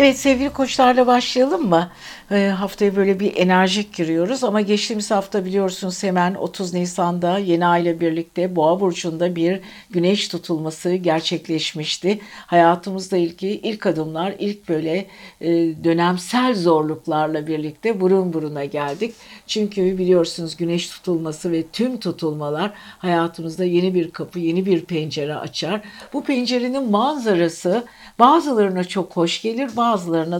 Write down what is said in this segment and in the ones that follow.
Evet sevgili koçlarla başlayalım mı? E, haftaya böyle bir enerjik giriyoruz ama geçtiğimiz hafta biliyorsunuz hemen 30 Nisan'da yeni ay ile birlikte Boğa Burcu'nda bir güneş tutulması gerçekleşmişti. Hayatımızda ilki ilk adımlar, ilk böyle e, dönemsel zorluklarla birlikte burun buruna geldik. Çünkü biliyorsunuz güneş tutulması ve tüm tutulmalar hayatımızda yeni bir kapı, yeni bir pencere açar. Bu pencerenin manzarası bazılarına çok hoş gelir, bazılarına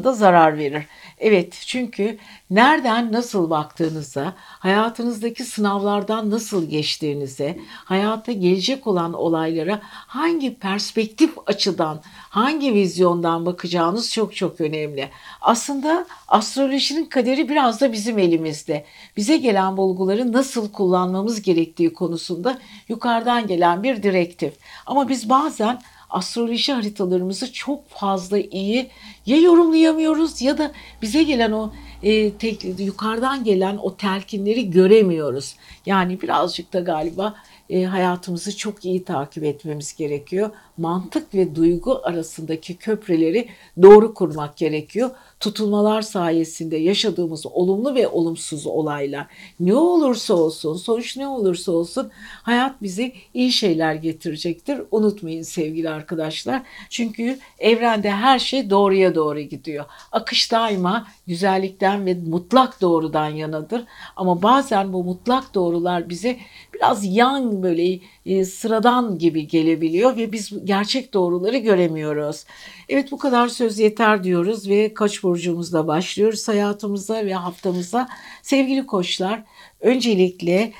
da zarar verir. Evet çünkü nereden nasıl baktığınıza, hayatınızdaki sınavlardan nasıl geçtiğinize, hayata gelecek olan olaylara hangi perspektif açıdan, hangi vizyondan bakacağınız çok çok önemli. Aslında astrolojinin kaderi biraz da bizim elimizde. Bize gelen bulguları nasıl kullanmamız gerektiği konusunda yukarıdan gelen bir direktif. Ama biz bazen astroloji haritalarımızı çok fazla iyi ya yorumlayamıyoruz ya da bize gelen o e, tek, yukarıdan gelen o telkinleri göremiyoruz. Yani birazcık da galiba e, hayatımızı çok iyi takip etmemiz gerekiyor. Mantık ve duygu arasındaki köprüleri doğru kurmak gerekiyor. Tutulmalar sayesinde yaşadığımız olumlu ve olumsuz olaylar ne olursa olsun, sonuç ne olursa olsun hayat bize iyi şeyler getirecektir. Unutmayın sevgili arkadaşlar. Çünkü evrende her şey doğruya doğru gidiyor. Akış daima güzellikten ve mutlak doğrudan yanadır. Ama bazen bu mutlak doğrular bize biraz yan böyle e, sıradan gibi gelebiliyor ve biz gerçek doğruları göremiyoruz. Evet bu kadar söz yeter diyoruz ve Koç burcumuzla başlıyoruz hayatımıza ve haftamıza. Sevgili koçlar öncelikle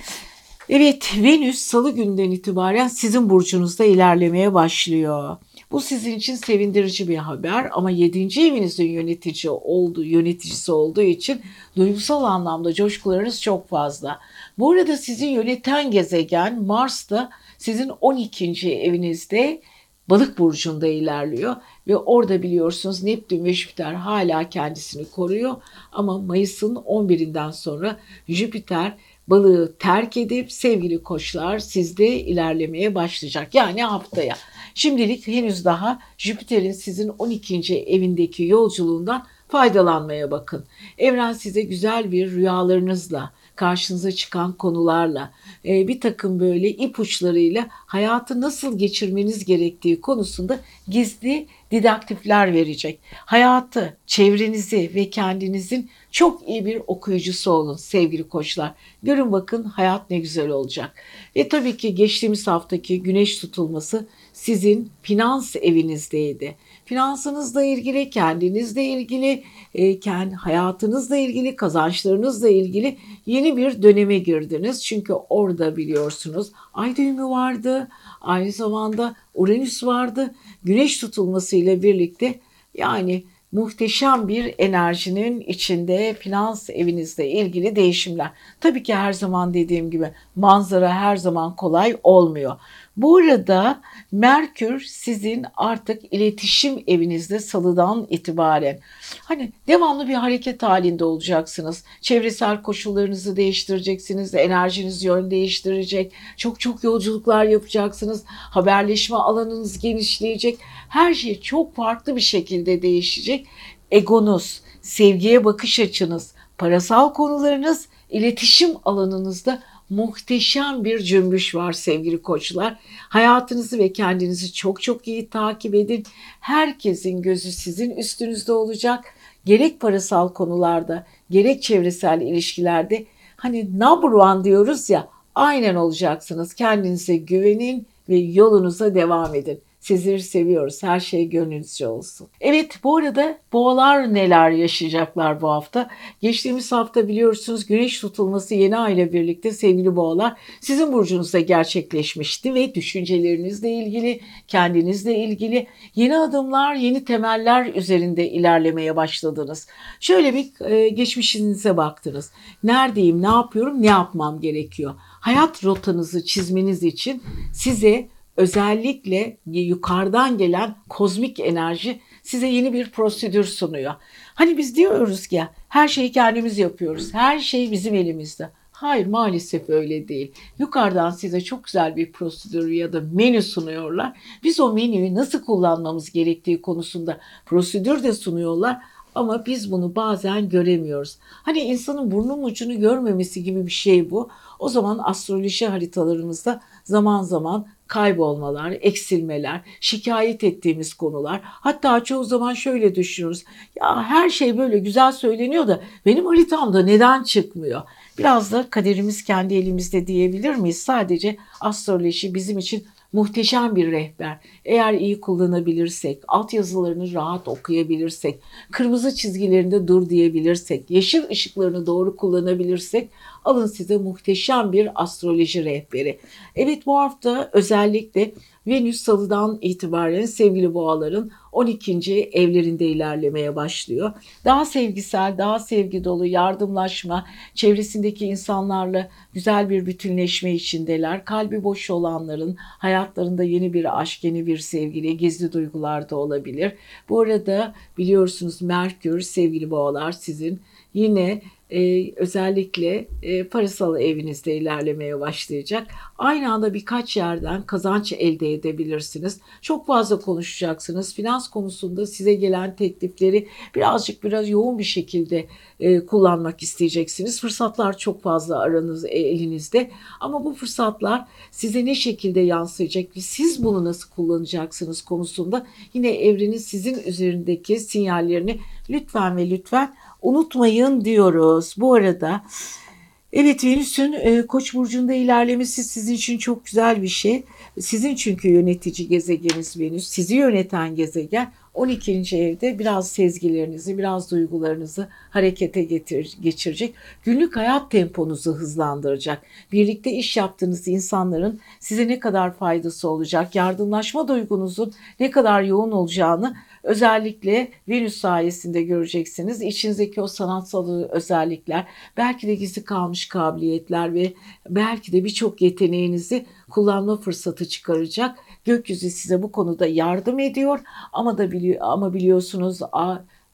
Evet Venüs salı günden itibaren sizin burcunuzda ilerlemeye başlıyor. Bu sizin için sevindirici bir haber ama 7. evinizin yönetici olduğu, yöneticisi olduğu için duygusal anlamda coşkularınız çok fazla. Bu arada sizi yöneten gezegen Mars da sizin 12. evinizde balık burcunda ilerliyor ve orada biliyorsunuz Neptün ve Jüpiter hala kendisini koruyor ama Mayıs'ın 11'inden sonra Jüpiter balığı terk edip sevgili koçlar sizde ilerlemeye başlayacak. Yani haftaya. Şimdilik henüz daha Jüpiter'in sizin 12. evindeki yolculuğundan faydalanmaya bakın. Evren size güzel bir rüyalarınızla, karşınıza çıkan konularla, e, bir takım böyle ipuçlarıyla hayatı nasıl geçirmeniz gerektiği konusunda gizli didaktifler verecek. Hayatı, çevrenizi ve kendinizin çok iyi bir okuyucusu olun sevgili koçlar. Görün bakın hayat ne güzel olacak. Ve tabii ki geçtiğimiz haftaki güneş tutulması sizin finans evinizdeydi. Finansınızla ilgili, kendinizle ilgili, e, kendi hayatınızla ilgili, kazançlarınızla ilgili yeni bir döneme girdiniz. Çünkü orada biliyorsunuz ay düğümü vardı, aynı zamanda Uranüs vardı. Güneş tutulmasıyla birlikte yani muhteşem bir enerjinin içinde finans evinizle ilgili değişimler. Tabii ki her zaman dediğim gibi manzara her zaman kolay olmuyor. Bu arada Merkür sizin artık iletişim evinizde salıdan itibaren hani devamlı bir hareket halinde olacaksınız. Çevresel koşullarınızı değiştireceksiniz, enerjiniz yön değiştirecek. Çok çok yolculuklar yapacaksınız. Haberleşme alanınız genişleyecek. Her şey çok farklı bir şekilde değişecek. Egonuz, sevgiye bakış açınız, parasal konularınız, iletişim alanınızda muhteşem bir cümbüş var sevgili koçlar. Hayatınızı ve kendinizi çok çok iyi takip edin. Herkesin gözü sizin üstünüzde olacak. Gerek parasal konularda, gerek çevresel ilişkilerde hani number one diyoruz ya aynen olacaksınız. Kendinize güvenin ve yolunuza devam edin. Sizleri seviyoruz. Her şey gönlünüzce olsun. Evet bu arada boğalar neler yaşayacaklar bu hafta? Geçtiğimiz hafta biliyorsunuz güneş tutulması yeni ay ile birlikte sevgili boğalar sizin burcunuzda gerçekleşmişti ve düşüncelerinizle ilgili, kendinizle ilgili yeni adımlar, yeni temeller üzerinde ilerlemeye başladınız. Şöyle bir e, geçmişinize baktınız. Neredeyim, ne yapıyorum, ne yapmam gerekiyor? Hayat rotanızı çizmeniz için size özellikle yukarıdan gelen kozmik enerji size yeni bir prosedür sunuyor. Hani biz diyoruz ki her şeyi kendimiz yapıyoruz. Her şey bizim elimizde. Hayır maalesef öyle değil. Yukarıdan size çok güzel bir prosedür ya da menü sunuyorlar. Biz o menüyü nasıl kullanmamız gerektiği konusunda prosedür de sunuyorlar. Ama biz bunu bazen göremiyoruz. Hani insanın burnun ucunu görmemesi gibi bir şey bu. O zaman astroloji haritalarımızda zaman zaman kaybolmalar, eksilmeler, şikayet ettiğimiz konular. Hatta çoğu zaman şöyle düşünürüz. Ya her şey böyle güzel söyleniyor da benim haritamda neden çıkmıyor? Biraz da kaderimiz kendi elimizde diyebilir miyiz? Sadece astroloji bizim için muhteşem bir rehber. Eğer iyi kullanabilirsek, altyazılarını rahat okuyabilirsek, kırmızı çizgilerinde dur diyebilirsek, yeşil ışıklarını doğru kullanabilirsek alın size muhteşem bir astroloji rehberi. Evet bu hafta özellikle Venüs salıdan itibaren sevgili boğaların 12. evlerinde ilerlemeye başlıyor. Daha sevgisel, daha sevgi dolu, yardımlaşma, çevresindeki insanlarla güzel bir bütünleşme içindeler. Kalbi boş olanların hayatlarında yeni bir aşk, yeni bir sevgili, gizli duygular da olabilir. Bu arada biliyorsunuz Merkür sevgili boğalar sizin yine e, özellikle e, parasal evinizde ilerlemeye başlayacak. Aynı anda birkaç yerden kazanç elde edebilirsiniz. Çok fazla konuşacaksınız. Finans konusunda size gelen teklifleri birazcık biraz yoğun bir şekilde e, kullanmak isteyeceksiniz. Fırsatlar çok fazla aranız e, elinizde ama bu fırsatlar size ne şekilde yansıyacak ve siz bunu nasıl kullanacaksınız konusunda yine evrenin sizin üzerindeki sinyallerini lütfen ve lütfen unutmayın diyoruz. Bu arada evet Venüs'ün e, Koç burcunda ilerlemesi sizin için çok güzel bir şey. Sizin çünkü yönetici gezegeniniz Venüs, sizi yöneten gezegen 12. evde biraz sezgilerinizi, biraz duygularınızı harekete getir, geçirecek. Günlük hayat temponuzu hızlandıracak. Birlikte iş yaptığınız insanların size ne kadar faydası olacak, yardımlaşma duygunuzun ne kadar yoğun olacağını özellikle Venüs sayesinde göreceksiniz. İçinizdeki o sanatsal özellikler, belki de gizli kalmış kabiliyetler ve belki de birçok yeteneğinizi kullanma fırsatı çıkaracak. Gökyüzü size bu konuda yardım ediyor ama da biliyor ama biliyorsunuz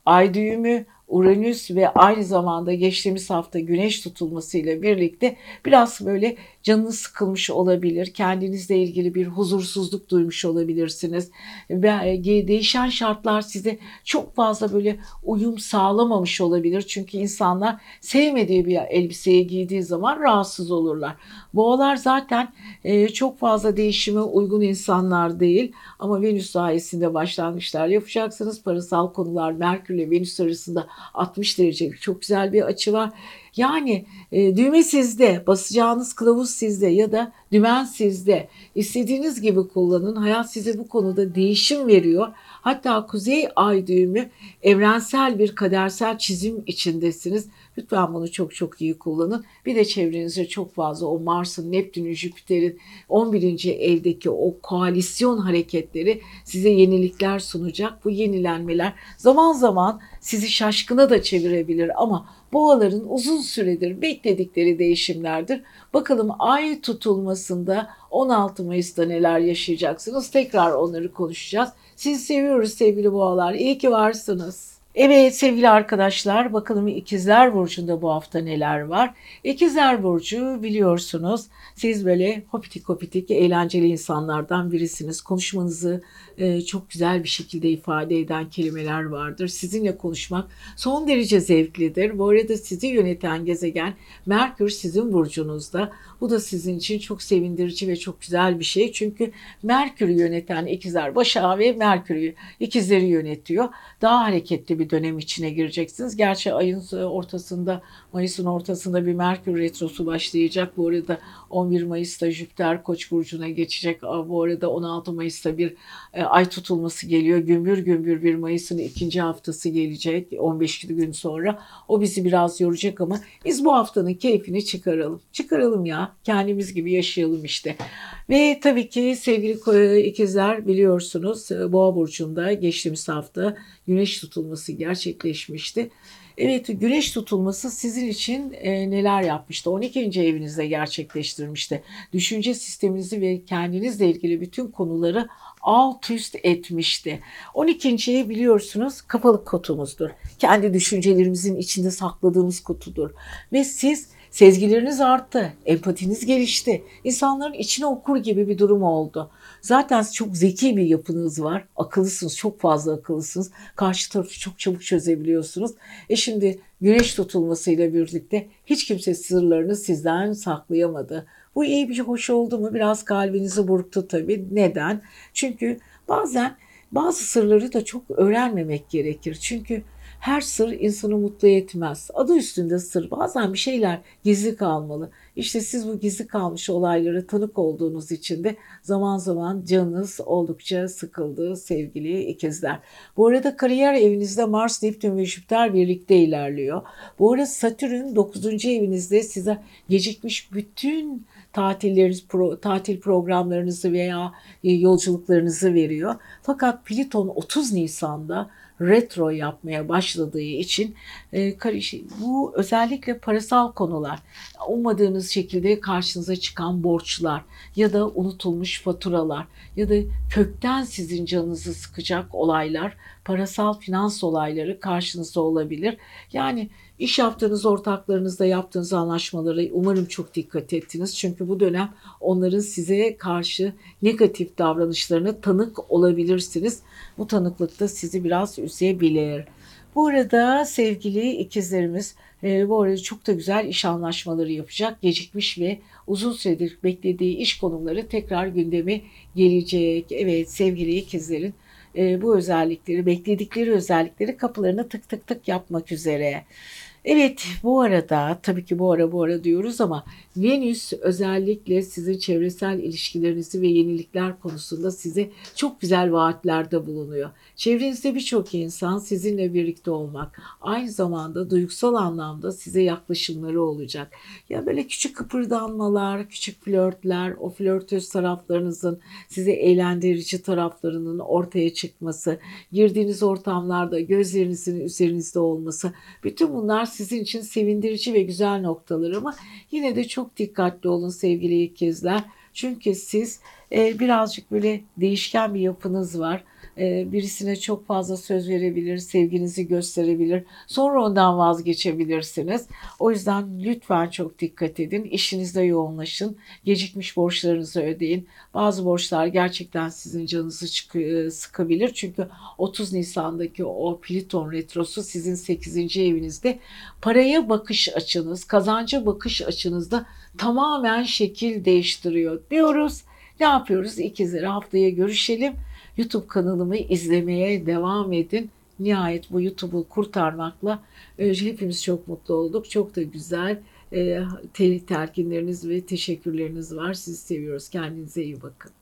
ay düğümü Uranüs ve aynı zamanda geçtiğimiz hafta güneş tutulmasıyla birlikte biraz böyle canınız sıkılmış olabilir. Kendinizle ilgili bir huzursuzluk duymuş olabilirsiniz. Ve e, değişen şartlar size çok fazla böyle uyum sağlamamış olabilir. Çünkü insanlar sevmediği bir elbiseyi giydiği zaman rahatsız olurlar. Boğalar zaten e, çok fazla değişime uygun insanlar değil. Ama Venüs sayesinde başlangıçlar yapacaksınız. Parasal konular Merkür ile Venüs arasında 60 derecelik çok güzel bir açı var. Yani e, düğme sizde, basacağınız kılavuz sizde ya da dümen sizde. İstediğiniz gibi kullanın. Hayat size bu konuda değişim veriyor. Hatta kuzey ay düğümü evrensel bir kadersel çizim içindesiniz. Lütfen bunu çok çok iyi kullanın. Bir de çevrenizde çok fazla o Mars'ın, Neptün'ün, Jüpiter'in 11. evdeki o koalisyon hareketleri size yenilikler sunacak. Bu yenilenmeler zaman zaman sizi şaşkına da çevirebilir ama boğaların uzun süredir bekledikleri değişimlerdir. Bakalım ay tutulmasında 16 Mayıs'ta neler yaşayacaksınız? Tekrar onları konuşacağız. Sizi seviyoruz sevgili boğalar. İyi ki varsınız. Evet sevgili arkadaşlar bakalım ikizler burcunda bu hafta neler var. İkizler burcu biliyorsunuz siz böyle hopitik hopitik eğlenceli insanlardan birisiniz. Konuşmanızı e, çok güzel bir şekilde ifade eden kelimeler vardır. Sizinle konuşmak son derece zevklidir. Bu arada sizi yöneten gezegen Merkür sizin burcunuzda. Bu da sizin için çok sevindirici ve çok güzel bir şey. Çünkü Merkür'ü yöneten ikizler Başak ve Merkür'ü ikizleri yönetiyor. Daha hareketli bir dönem içine gireceksiniz. Gerçi ayın ortasında, Mayıs'ın ortasında bir Merkür retrosu başlayacak. Bu arada 11 Mayıs'ta Jüpiter Koç burcuna geçecek. Bu arada 16 Mayıs'ta bir e, ay tutulması geliyor. Gümbür gümbür bir Mayıs'ın ikinci haftası gelecek 15 gün sonra. O bizi biraz yoracak ama biz bu haftanın keyfini çıkaralım. Çıkaralım ya. Kendimiz gibi yaşayalım işte. Ve tabii ki sevgili ikizler biliyorsunuz e, Boğa burcunda geçtiğimiz hafta güneş tutulması gerçekleşmişti. Evet güneş tutulması sizin için e, neler yapmıştı? 12. evinizde gerçekleştirmişti. Düşünce sisteminizi ve kendinizle ilgili bütün konuları alt üst etmişti. 12. ev biliyorsunuz kapalı kutumuzdur. Kendi düşüncelerimizin içinde sakladığımız kutudur. Ve siz Sezgileriniz arttı, empatiniz gelişti. İnsanların içine okur gibi bir durum oldu. Zaten çok zeki bir yapınız var. Akıllısınız, çok fazla akıllısınız. Karşı tarafı çok çabuk çözebiliyorsunuz. E şimdi güneş tutulmasıyla birlikte hiç kimse sırlarını sizden saklayamadı. Bu iyi bir hoş oldu mu? Biraz kalbinizi burktu tabii. Neden? Çünkü bazen bazı sırları da çok öğrenmemek gerekir. Çünkü her sır insanı mutlu etmez. Adı üstünde sır. Bazen bir şeyler gizli kalmalı. İşte siz bu gizli kalmış olaylara tanık olduğunuz için de zaman zaman canınız oldukça sıkıldı sevgili ikizler. Bu arada kariyer evinizde Mars, Neptün ve Jüpiter birlikte ilerliyor. Bu arada Satürn 9. evinizde size gecikmiş bütün tatilleriniz, pro, tatil programlarınızı veya e, yolculuklarınızı veriyor. Fakat Plüton 30 Nisan'da retro yapmaya başladığı için e, bu özellikle parasal konular, ummadığınız şekilde karşınıza çıkan borçlar ya da unutulmuş faturalar ya da kökten sizin canınızı sıkacak olaylar, parasal finans olayları karşınızda olabilir. Yani İş yaptığınız ortaklarınızla yaptığınız anlaşmaları umarım çok dikkat ettiniz. Çünkü bu dönem onların size karşı negatif davranışlarına tanık olabilirsiniz. Bu tanıklık da sizi biraz üzebilir. Bu arada sevgili ikizlerimiz e, bu arada çok da güzel iş anlaşmaları yapacak. Gecikmiş ve uzun süredir beklediği iş konumları tekrar gündeme gelecek. Evet sevgili ikizlerin e, bu özellikleri, bekledikleri özellikleri kapılarına tık tık tık yapmak üzere. Evet bu arada tabii ki bu ara bu ara diyoruz ama Venüs özellikle sizin çevresel ilişkilerinizi ve yenilikler konusunda size çok güzel vaatlerde bulunuyor. Çevrenizde birçok insan sizinle birlikte olmak, aynı zamanda duygusal anlamda size yaklaşımları olacak. Ya böyle küçük kıpırdanmalar, küçük flörtler, o flörtöz taraflarınızın size eğlendirici taraflarının ortaya çıkması, girdiğiniz ortamlarda gözlerinizin üzerinizde olması, bütün bunlar sizin için sevindirici ve güzel noktalar ama yine de çok dikkatli olun sevgili ikizler. Çünkü siz e, birazcık böyle değişken bir yapınız var birisine çok fazla söz verebilir, sevginizi gösterebilir. Sonra ondan vazgeçebilirsiniz. O yüzden lütfen çok dikkat edin. İşinizde yoğunlaşın. Gecikmiş borçlarınızı ödeyin. Bazı borçlar gerçekten sizin canınızı e, sıkabilir. Çünkü 30 Nisan'daki o Plüton retrosu sizin 8. evinizde paraya bakış açınız, kazanca bakış açınızda tamamen şekil değiştiriyor diyoruz. Ne yapıyoruz? İkizleri haftaya görüşelim. YouTube kanalımı izlemeye devam edin. Nihayet bu YouTube'u kurtarmakla e, hepimiz çok mutlu olduk. Çok da güzel e, telkinleriniz ve teşekkürleriniz var. Sizi seviyoruz. Kendinize iyi bakın.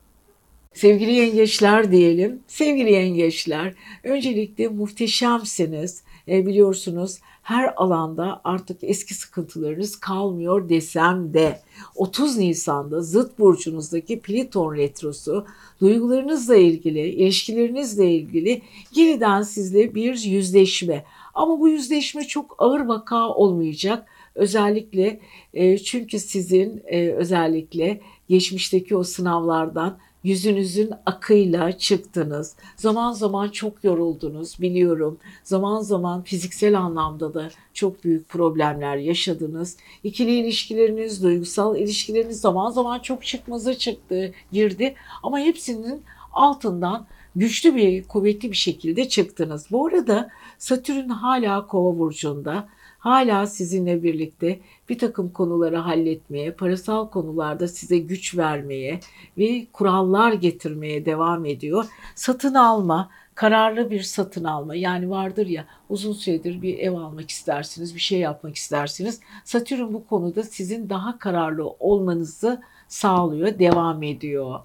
Sevgili yengeçler diyelim. Sevgili yengeçler, öncelikle muhteşemsiniz. E, biliyorsunuz her alanda artık eski sıkıntılarınız kalmıyor desem de 30 Nisan'da zıt burcunuzdaki Plüton retrosu duygularınızla ilgili, ilişkilerinizle ilgili yeniden sizle bir yüzleşme. Ama bu yüzleşme çok ağır vaka olmayacak. Özellikle e, çünkü sizin e, özellikle geçmişteki o sınavlardan yüzünüzün akıyla çıktınız. Zaman zaman çok yoruldunuz biliyorum. Zaman zaman fiziksel anlamda da çok büyük problemler yaşadınız. İkili ilişkileriniz, duygusal ilişkileriniz zaman zaman çok çıkmaza çıktı, girdi. Ama hepsinin altından güçlü bir, kuvvetli bir şekilde çıktınız. Bu arada Satürn hala kova burcunda hala sizinle birlikte bir takım konuları halletmeye, parasal konularda size güç vermeye ve kurallar getirmeye devam ediyor. Satın alma, kararlı bir satın alma. Yani vardır ya uzun süredir bir ev almak istersiniz, bir şey yapmak istersiniz. Satürn bu konuda sizin daha kararlı olmanızı sağlıyor, devam ediyor.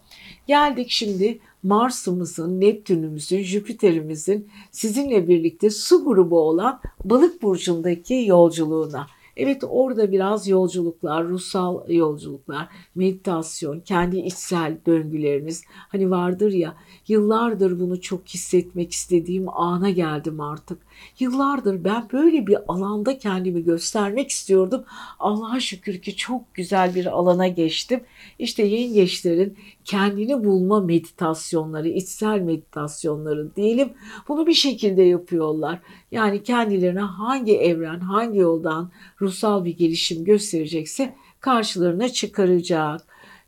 Geldik şimdi Mars'ımızın, Neptün'ümüzün, Jüpiter'imizin sizinle birlikte su grubu olan balık burcundaki yolculuğuna. Evet orada biraz yolculuklar, ruhsal yolculuklar, meditasyon, kendi içsel döngüleriniz. Hani vardır ya yıllardır bunu çok hissetmek istediğim ana geldim artık. Yıllardır ben böyle bir alanda kendimi göstermek istiyordum. Allah'a şükür ki çok güzel bir alana geçtim. İşte yengeçlerin kendini bulma meditasyonları, içsel meditasyonları diyelim. Bunu bir şekilde yapıyorlar. Yani kendilerine hangi evren, hangi yoldan ruh ruhsal bir gelişim gösterecekse karşılarına çıkaracak.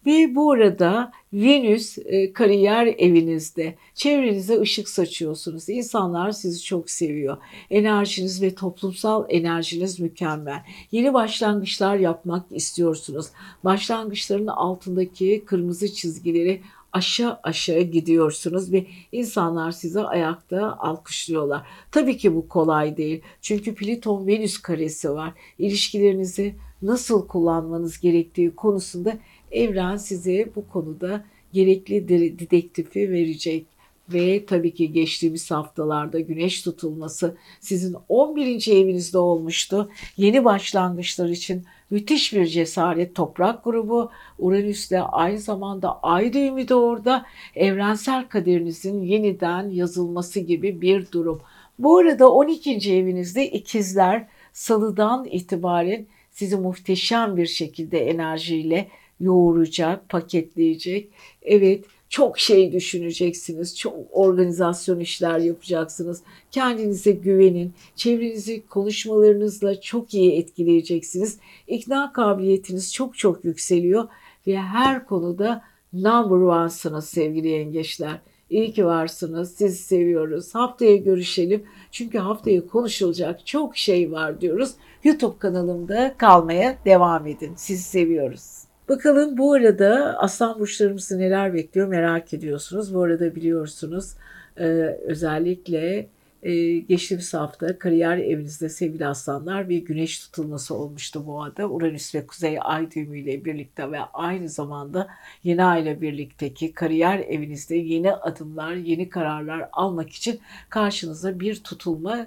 Ve bu arada Venüs e, kariyer evinizde. Çevrenize ışık saçıyorsunuz. İnsanlar sizi çok seviyor. Enerjiniz ve toplumsal enerjiniz mükemmel. Yeni başlangıçlar yapmak istiyorsunuz. Başlangıçların altındaki kırmızı çizgileri aşağı aşağı gidiyorsunuz ve insanlar size ayakta alkışlıyorlar. Tabii ki bu kolay değil. Çünkü Plüton Venüs karesi var. İlişkilerinizi nasıl kullanmanız gerektiği konusunda evren size bu konuda gerekli dedektifi verecek ve tabii ki geçtiğimiz haftalarda güneş tutulması sizin 11. evinizde olmuştu. Yeni başlangıçlar için müthiş bir cesaret toprak grubu Uranüs'te aynı zamanda ay düğümü de orada evrensel kaderinizin yeniden yazılması gibi bir durum. Bu arada 12. evinizde ikizler salıdan itibaren sizi muhteşem bir şekilde enerjiyle yoğuracak, paketleyecek. Evet çok şey düşüneceksiniz. Çok organizasyon işler yapacaksınız. Kendinize güvenin. Çevrenizi konuşmalarınızla çok iyi etkileyeceksiniz. İkna kabiliyetiniz çok çok yükseliyor ve her konuda number one'sınız sevgili yengeçler. İyi ki varsınız. Sizi seviyoruz. Haftaya görüşelim. Çünkü haftaya konuşulacak çok şey var diyoruz. YouTube kanalımda kalmaya devam edin. Sizi seviyoruz. Bakalım bu arada aslan burçlarımızı neler bekliyor merak ediyorsunuz. Bu arada biliyorsunuz e, özellikle e, geçtiğimiz hafta kariyer evinizde sevgili aslanlar bir güneş tutulması olmuştu bu arada. Uranüs ve Kuzey Ay düğümüyle birlikte ve aynı zamanda yeni ay ile birlikteki kariyer evinizde yeni adımlar, yeni kararlar almak için karşınıza bir tutulma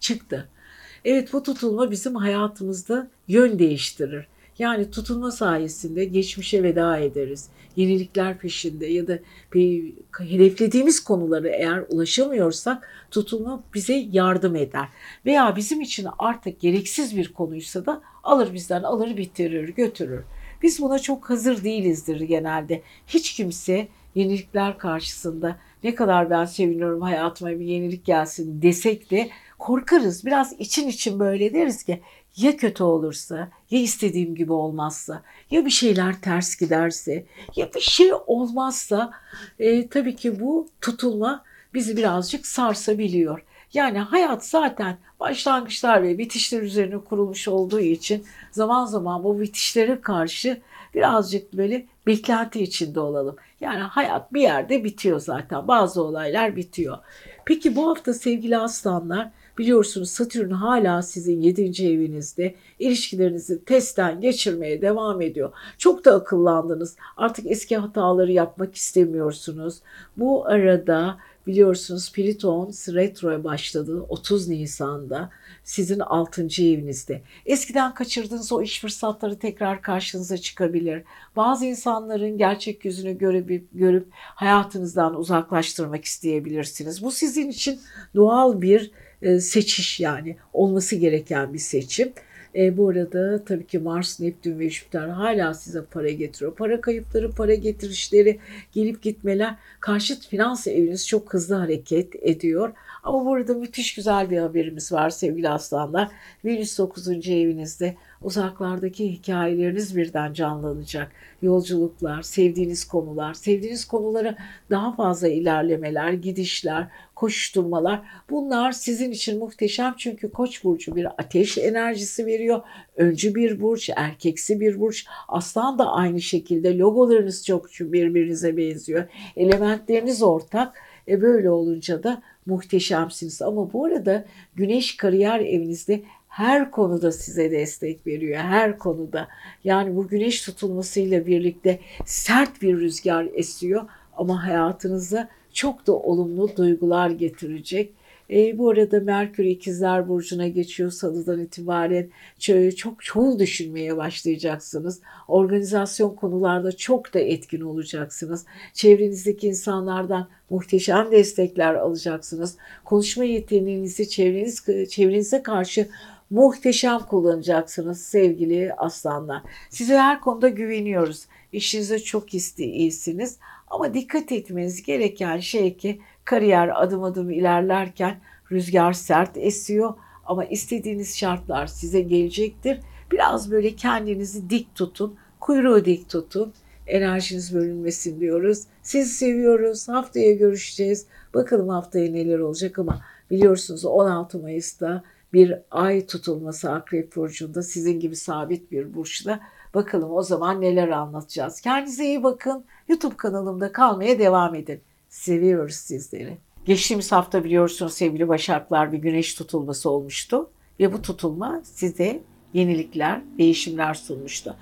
çıktı. Evet bu tutulma bizim hayatımızda yön değiştirir. Yani tutulma sayesinde geçmişe veda ederiz. Yenilikler peşinde ya da bir hedeflediğimiz konuları eğer ulaşamıyorsak tutulma bize yardım eder. Veya bizim için artık gereksiz bir konuysa da alır bizden alır bitirir götürür. Biz buna çok hazır değilizdir genelde. Hiç kimse yenilikler karşısında ne kadar ben seviniyorum hayatıma bir yenilik gelsin desek de korkarız. Biraz için için böyle deriz ki ya kötü olursa, ya istediğim gibi olmazsa, ya bir şeyler ters giderse, ya bir şey olmazsa e, tabii ki bu tutulma bizi birazcık sarsabiliyor. Yani hayat zaten başlangıçlar ve bitişler üzerine kurulmuş olduğu için zaman zaman bu bitişlere karşı birazcık böyle beklenti içinde olalım. Yani hayat bir yerde bitiyor zaten. Bazı olaylar bitiyor. Peki bu hafta sevgili aslanlar Biliyorsunuz Satürn hala sizin 7. evinizde ilişkilerinizi testten geçirmeye devam ediyor. Çok da akıllandınız. Artık eski hataları yapmak istemiyorsunuz. Bu arada biliyorsunuz Plüton retroya başladı 30 Nisan'da sizin 6. evinizde. Eskiden kaçırdığınız o iş fırsatları tekrar karşınıza çıkabilir. Bazı insanların gerçek yüzünü görüp, görüp hayatınızdan uzaklaştırmak isteyebilirsiniz. Bu sizin için doğal bir e, seçiş yani olması gereken bir seçim. E, bu arada tabii ki Mars, Neptün ve Jüpiter hala size para getiriyor. Para kayıpları, para getirişleri, gelip gitmeler. Karşıt finans eviniz çok hızlı hareket ediyor. Ama burada müthiş güzel bir haberimiz var sevgili aslanlar. Venüs 9. evinizde uzaklardaki hikayeleriniz birden canlanacak. Yolculuklar, sevdiğiniz konular, sevdiğiniz konulara daha fazla ilerlemeler, gidişler, koşturmalar bunlar sizin için muhteşem çünkü Koç burcu bir ateş enerjisi veriyor. Öncü bir burç, erkeksi bir burç. Aslan da aynı şekilde logolarınız çok birbirinize benziyor. Elementleriniz ortak. E böyle olunca da muhteşemsiniz. Ama bu arada Güneş kariyer evinizde her konuda size destek veriyor. Her konuda. Yani bu güneş tutulmasıyla birlikte sert bir rüzgar esiyor ama hayatınıza çok da olumlu duygular getirecek. E, bu arada Merkür ikizler burcuna geçiyor salıdan itibaren çok çoğul düşünmeye başlayacaksınız. Organizasyon konularda çok da etkin olacaksınız. Çevrenizdeki insanlardan muhteşem destekler alacaksınız. Konuşma yeteneğinizi çevreniz, çevrenize karşı muhteşem kullanacaksınız sevgili aslanlar. Size her konuda güveniyoruz. İşinize çok iyisiniz. Ama dikkat etmeniz gereken şey ki kariyer adım adım ilerlerken rüzgar sert esiyor Ama istediğiniz şartlar size gelecektir. Biraz böyle kendinizi dik tutun, kuyruğu dik tutun. Enerjiniz bölünmesin diyoruz. Sizi seviyoruz. Haftaya görüşeceğiz. Bakalım haftaya neler olacak ama biliyorsunuz 16 Mayıs'ta bir ay tutulması Akrep Burcu'nda sizin gibi sabit bir burçta. Bakalım o zaman neler anlatacağız. Kendinize iyi bakın. YouTube kanalımda kalmaya devam edin. Seviyoruz sizleri. Geçtiğimiz hafta biliyorsunuz sevgili Başaklar bir güneş tutulması olmuştu. Ve bu tutulma size yenilikler, değişimler sunmuştu.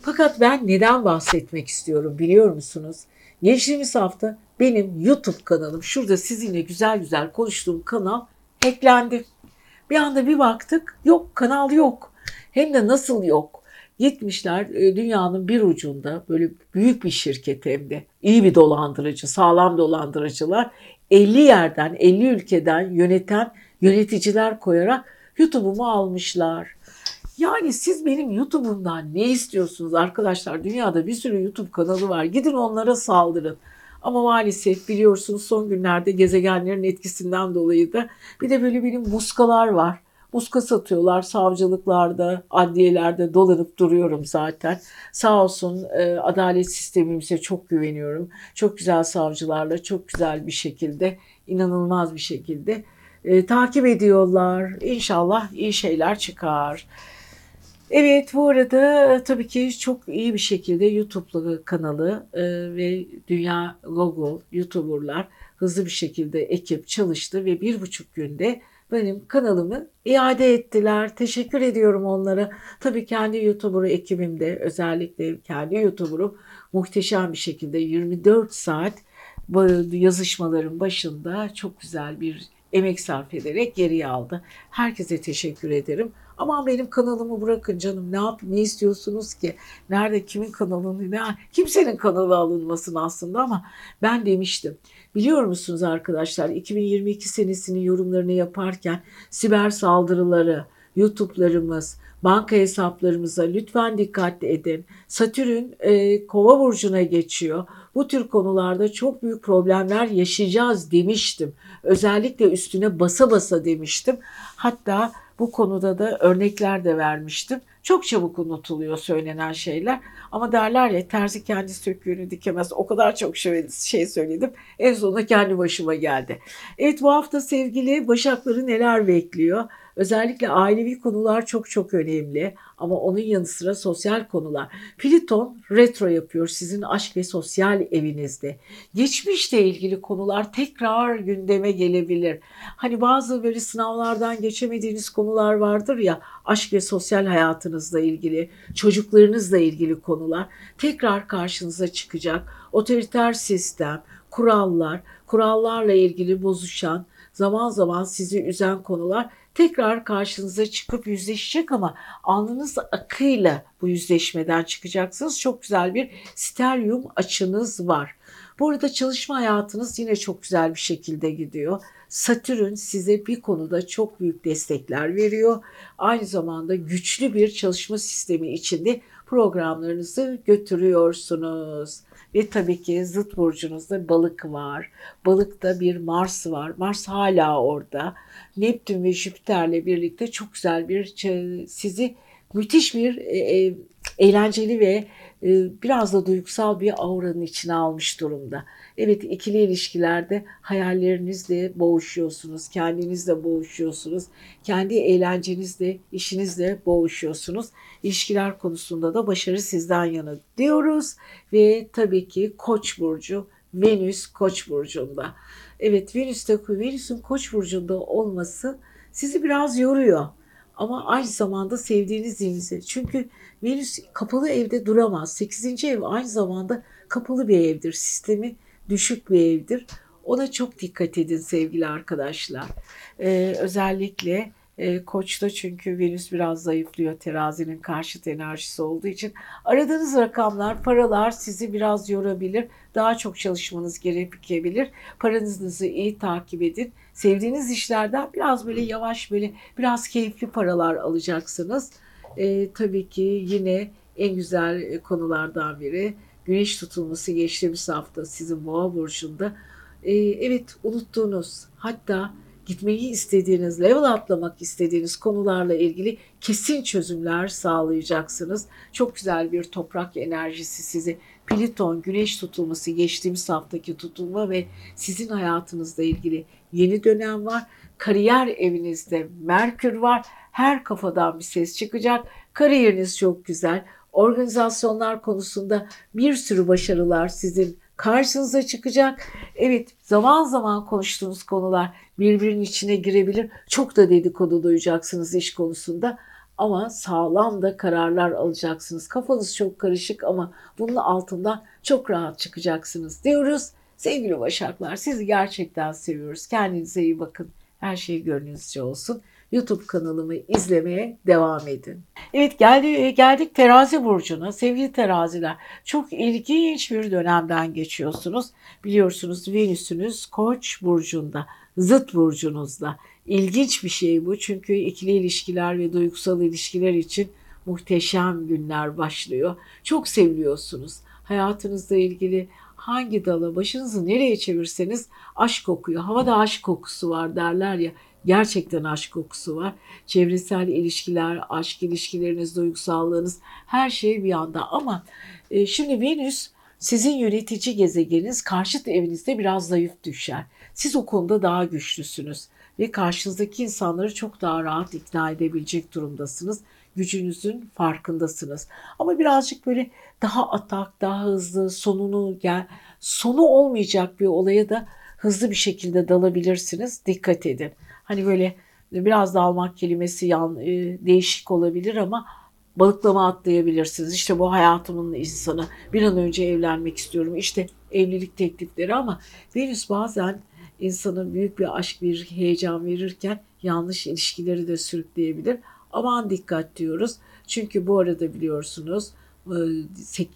Fakat ben neden bahsetmek istiyorum biliyor musunuz? Geçtiğimiz hafta benim YouTube kanalım, şurada sizinle güzel güzel konuştuğum kanal hacklendi. Bir anda bir baktık yok kanal yok. Hem de nasıl yok. Gitmişler e, dünyanın bir ucunda böyle büyük bir şirket hem de iyi bir dolandırıcı, sağlam dolandırıcılar 50 yerden 50 ülkeden yöneten yöneticiler koyarak YouTube'umu almışlar. Yani siz benim YouTube'umdan ne istiyorsunuz arkadaşlar? Dünyada bir sürü YouTube kanalı var. Gidin onlara saldırın. Ama maalesef biliyorsunuz son günlerde gezegenlerin etkisinden dolayı da bir de böyle benim muskalar var. Muska satıyorlar savcılıklarda, adliyelerde dolanıp duruyorum zaten. Sağ olsun e, adalet sistemimize çok güveniyorum. Çok güzel savcılarla çok güzel bir şekilde, inanılmaz bir şekilde e, takip ediyorlar. İnşallah iyi şeyler çıkar. Evet bu arada tabii ki çok iyi bir şekilde YouTube kanalı e, ve dünya logo YouTuber'lar hızlı bir şekilde ekip çalıştı ve bir buçuk günde benim kanalımı iade ettiler. Teşekkür ediyorum onlara. Tabii kendi YouTuber ekibimde özellikle kendi YouTuber'ım muhteşem bir şekilde 24 saat yazışmaların başında çok güzel bir emek sarf ederek geriye aldı. Herkese teşekkür ederim. Ama benim kanalımı bırakın canım ne yap ne istiyorsunuz ki? Nerede kimin kanalını ne kimsenin kanalı alınmasın aslında ama ben demiştim. Biliyor musunuz arkadaşlar 2022 senesinin yorumlarını yaparken siber saldırıları, YouTube'larımız, banka hesaplarımıza lütfen dikkat edin. Satürn e, kova burcuna geçiyor. Bu tür konularda çok büyük problemler yaşayacağız demiştim. Özellikle üstüne basa basa demiştim. Hatta bu konuda da örnekler de vermiştim. Çok çabuk unutuluyor söylenen şeyler. Ama derler ya terzi kendi söküğünü dikemez. O kadar çok şey, şey söyledim. En sonunda kendi başıma geldi. Evet bu hafta sevgili Başakları neler bekliyor? Özellikle ailevi konular çok çok önemli ama onun yanı sıra sosyal konular. Pliton retro yapıyor sizin aşk ve sosyal evinizde. Geçmişle ilgili konular tekrar gündeme gelebilir. Hani bazı böyle sınavlardan geçemediğiniz konular vardır ya aşk ve sosyal hayatınızla ilgili, çocuklarınızla ilgili konular tekrar karşınıza çıkacak. Otoriter sistem, kurallar, kurallarla ilgili bozuşan, zaman zaman sizi üzen konular tekrar karşınıza çıkıp yüzleşecek ama alnınız akıyla bu yüzleşmeden çıkacaksınız. Çok güzel bir steryum açınız var. Bu arada çalışma hayatınız yine çok güzel bir şekilde gidiyor. Satürn size bir konuda çok büyük destekler veriyor. Aynı zamanda güçlü bir çalışma sistemi içinde programlarınızı götürüyorsunuz. Ve tabii ki zıt burcunuzda balık var. Balıkta bir Mars var. Mars hala orada. Neptün ve Jüpiter'le birlikte çok güzel bir sizi müthiş bir e, e, eğlenceli ve e, biraz da duygusal bir auranın içine almış durumda. Evet ikili ilişkilerde hayallerinizle boğuşuyorsunuz, kendinizle boğuşuyorsunuz, kendi eğlencenizle, işinizle boğuşuyorsunuz. İlişkiler konusunda da başarı sizden yana diyoruz ve tabii ki Koç burcu Venüs Koç burcunda. Evet Venüs'te Venüs'ün Koç burcunda olması sizi biraz yoruyor. Ama aynı zamanda sevdiğiniz yerinize. Çünkü Venüs kapalı evde duramaz. 8. ev aynı zamanda kapalı bir evdir. Sistemi düşük bir evdir. Ona çok dikkat edin sevgili arkadaşlar. Ee, özellikle e, Koç'ta çünkü Venüs biraz zayıflıyor terazinin karşıt enerjisi olduğu için. Aradığınız rakamlar, paralar sizi biraz yorabilir. Daha çok çalışmanız gerekebilir. Paranızı iyi takip edin. Sevdiğiniz işlerden biraz böyle yavaş böyle biraz keyifli paralar alacaksınız. E, tabii ki yine en güzel konulardan biri güneş tutulması geçtiğimiz hafta sizin boğa burcunda. E, evet unuttuğunuz hatta gitmeyi istediğiniz, level atlamak istediğiniz konularla ilgili kesin çözümler sağlayacaksınız. Çok güzel bir toprak enerjisi sizi Pliton, güneş tutulması, geçtiğimiz haftaki tutulma ve sizin hayatınızla ilgili yeni dönem var. Kariyer evinizde Merkür var. Her kafadan bir ses çıkacak. Kariyeriniz çok güzel. Organizasyonlar konusunda bir sürü başarılar sizin karşınıza çıkacak. Evet zaman zaman konuştuğunuz konular birbirinin içine girebilir. Çok da dedikodu duyacaksınız iş konusunda ama sağlam da kararlar alacaksınız. Kafanız çok karışık ama bunun altından çok rahat çıkacaksınız diyoruz. Sevgili Başaklar sizi gerçekten seviyoruz. Kendinize iyi bakın. Her şey gönlünüzce olsun. YouTube kanalımı izlemeye devam edin. Evet geldi, geldik terazi burcuna. Sevgili teraziler çok ilginç bir dönemden geçiyorsunuz. Biliyorsunuz Venüs'ünüz koç burcunda, zıt burcunuzda. İlginç bir şey bu çünkü ikili ilişkiler ve duygusal ilişkiler için muhteşem günler başlıyor. Çok seviliyorsunuz. Hayatınızla ilgili hangi dala başınızı nereye çevirseniz aşk kokuyor. Havada aşk kokusu var derler ya. Gerçekten aşk kokusu var. Çevresel ilişkiler, aşk ilişkileriniz, duygusallığınız her şey bir anda. Ama e, şimdi Venüs sizin yönetici gezegeniniz karşıt evinizde biraz zayıf düşer. Siz o konuda daha güçlüsünüz ve karşınızdaki insanları çok daha rahat ikna edebilecek durumdasınız. Gücünüzün farkındasınız. Ama birazcık böyle daha atak, daha hızlı, sonunu gel, sonu olmayacak bir olaya da hızlı bir şekilde dalabilirsiniz. Dikkat edin. Hani böyle biraz dalmak kelimesi yan, e, değişik olabilir ama balıklama atlayabilirsiniz. İşte bu hayatımın insanı. Bir an önce evlenmek istiyorum. İşte evlilik teklifleri ama Venüs bazen insana büyük bir aşk, bir heyecan verirken yanlış ilişkileri de sürükleyebilir. Aman dikkat diyoruz. Çünkü bu arada biliyorsunuz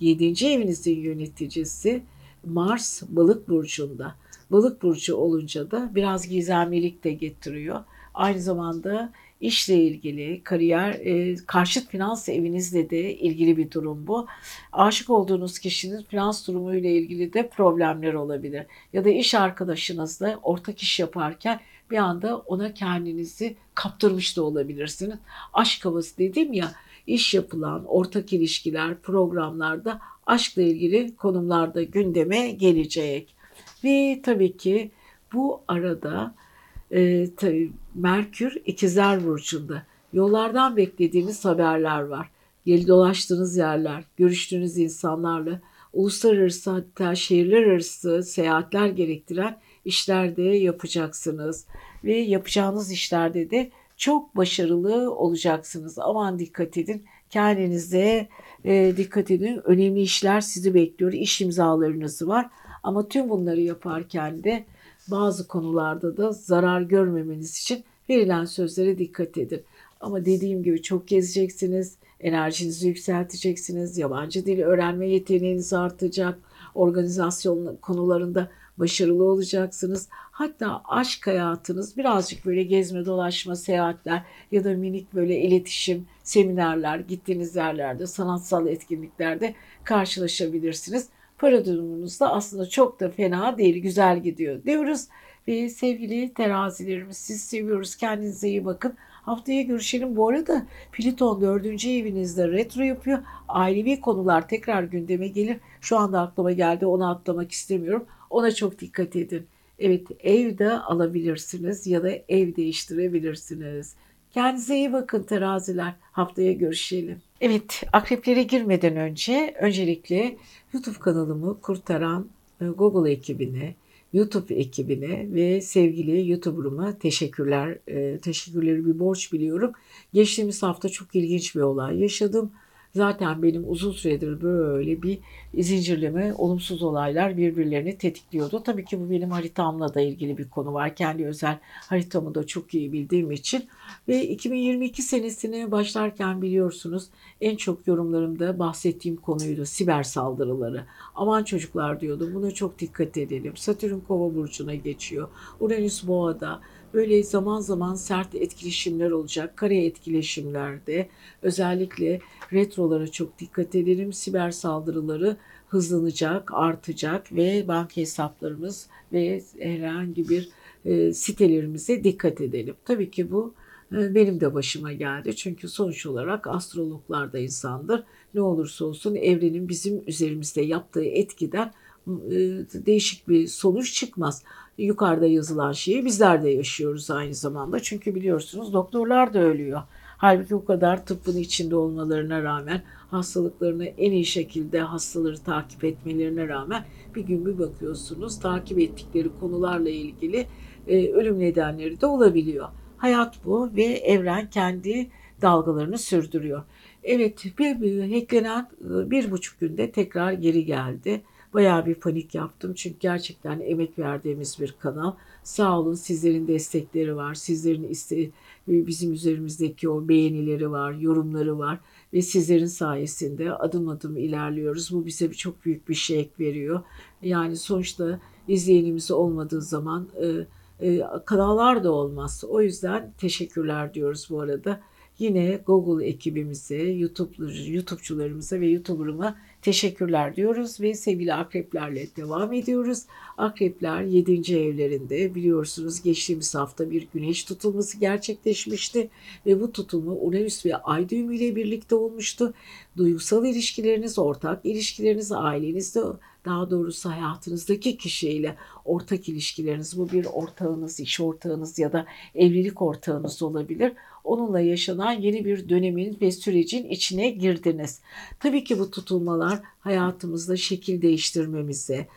7. E, evinizin yöneticisi Mars balık burcunda. Balık burcu olunca da biraz gizemlilik de getiriyor. Aynı zamanda işle ilgili, kariyer, e, karşıt finans evinizle de ilgili bir durum bu. Aşık olduğunuz kişinin finans durumu ile ilgili de problemler olabilir. Ya da iş arkadaşınızla ortak iş yaparken bir anda ona kendinizi kaptırmış da olabilirsiniz. Aşk havası dedim ya, iş yapılan ortak ilişkiler, programlarda aşkla ilgili konularda gündeme gelecek. Ve tabii ki bu arada e, tabii Merkür ikizler burcunda. Yollardan beklediğiniz haberler var. Geri dolaştığınız yerler, görüştüğünüz insanlarla uluslararası hatta şehirler arası seyahatler gerektiren işlerde yapacaksınız. Ve yapacağınız işlerde de çok başarılı olacaksınız. Aman dikkat edin. Kendinize e, dikkat edin. Önemli işler sizi bekliyor. İş imzalarınız var. Ama tüm bunları yaparken de bazı konularda da zarar görmemeniz için verilen sözlere dikkat edin. Ama dediğim gibi çok gezeceksiniz, enerjinizi yükselteceksiniz, yabancı dil öğrenme yeteneğiniz artacak, organizasyon konularında başarılı olacaksınız. Hatta aşk hayatınız birazcık böyle gezme, dolaşma, seyahatler ya da minik böyle iletişim, seminerler, gittiğiniz yerlerde, sanatsal etkinliklerde karşılaşabilirsiniz para durumunuz da aslında çok da fena değil, güzel gidiyor diyoruz. Ve sevgili terazilerimiz siz seviyoruz. Kendinize iyi bakın. Haftaya görüşelim. Bu arada Plüton 4. evinizde retro yapıyor. Ailevi konular tekrar gündeme gelir. Şu anda aklıma geldi onu atlamak istemiyorum. Ona çok dikkat edin. Evet evde alabilirsiniz ya da ev değiştirebilirsiniz. Kendinize iyi bakın teraziler. Haftaya görüşelim. Evet, akreplere girmeden önce öncelikle YouTube kanalımı kurtaran e, Google ekibine, YouTube ekibine ve sevgili YouTuber'ıma teşekkürler. E, teşekkürleri bir borç biliyorum. Geçtiğimiz hafta çok ilginç bir olay yaşadım. Zaten benim uzun süredir böyle bir zincirleme olumsuz olaylar birbirlerini tetikliyordu. Tabii ki bu benim haritamla da ilgili bir konu var. Kendi özel haritamı da çok iyi bildiğim için. Ve 2022 senesine başlarken biliyorsunuz en çok yorumlarımda bahsettiğim konuydu siber saldırıları. Aman çocuklar diyordum buna çok dikkat edelim. Satürn kova burcuna geçiyor. Uranüs boğada böyle zaman zaman sert etkileşimler olacak. Kare etkileşimlerde özellikle retrolara çok dikkat edelim. Siber saldırıları hızlanacak, artacak ve banka hesaplarımız ve herhangi bir e, sitelerimize dikkat edelim. Tabii ki bu e, benim de başıma geldi. Çünkü sonuç olarak astrologlar da insandır. Ne olursa olsun evrenin bizim üzerimizde yaptığı etkiden değişik bir sonuç çıkmaz. Yukarıda yazılan şeyi bizler de yaşıyoruz aynı zamanda. Çünkü biliyorsunuz doktorlar da ölüyor. Halbuki o kadar tıbbın içinde olmalarına rağmen hastalıklarını en iyi şekilde hastaları takip etmelerine rağmen bir gün bir bakıyorsunuz takip ettikleri konularla ilgili e, ölüm nedenleri de olabiliyor. Hayat bu ve evren kendi dalgalarını sürdürüyor. Evet bir, bir hacklenen e, bir buçuk günde tekrar geri geldi. Bayağı bir panik yaptım çünkü gerçekten emek verdiğimiz bir kanal. Sağ olun sizlerin destekleri var. Sizlerin iste, bizim üzerimizdeki o beğenileri var, yorumları var ve sizlerin sayesinde adım adım ilerliyoruz. Bu bize çok büyük bir şey veriyor. Yani sonuçta izleyenimiz olmadığı zaman e, e, kanallar da olmaz. O yüzden teşekkürler diyoruz bu arada. Yine Google ekibimize, YouTube, YouTube'cularımıza ve YouTuber'ıma teşekkürler diyoruz ve sevgili akreplerle devam ediyoruz. Akrepler 7. evlerinde biliyorsunuz geçtiğimiz hafta bir güneş tutulması gerçekleşmişti ve bu tutulma Uranüs ve Ay düğümü ile birlikte olmuştu. Duygusal ilişkileriniz, ortak ilişkileriniz, ailenizde daha doğrusu hayatınızdaki kişiyle ortak ilişkileriniz bu bir ortağınız, iş ortağınız ya da evlilik ortağınız olabilir. Onunla yaşanan yeni bir dönemin ve sürecin içine girdiniz. Tabii ki bu tutulmalar hayatımızda şekil değiştirmemize,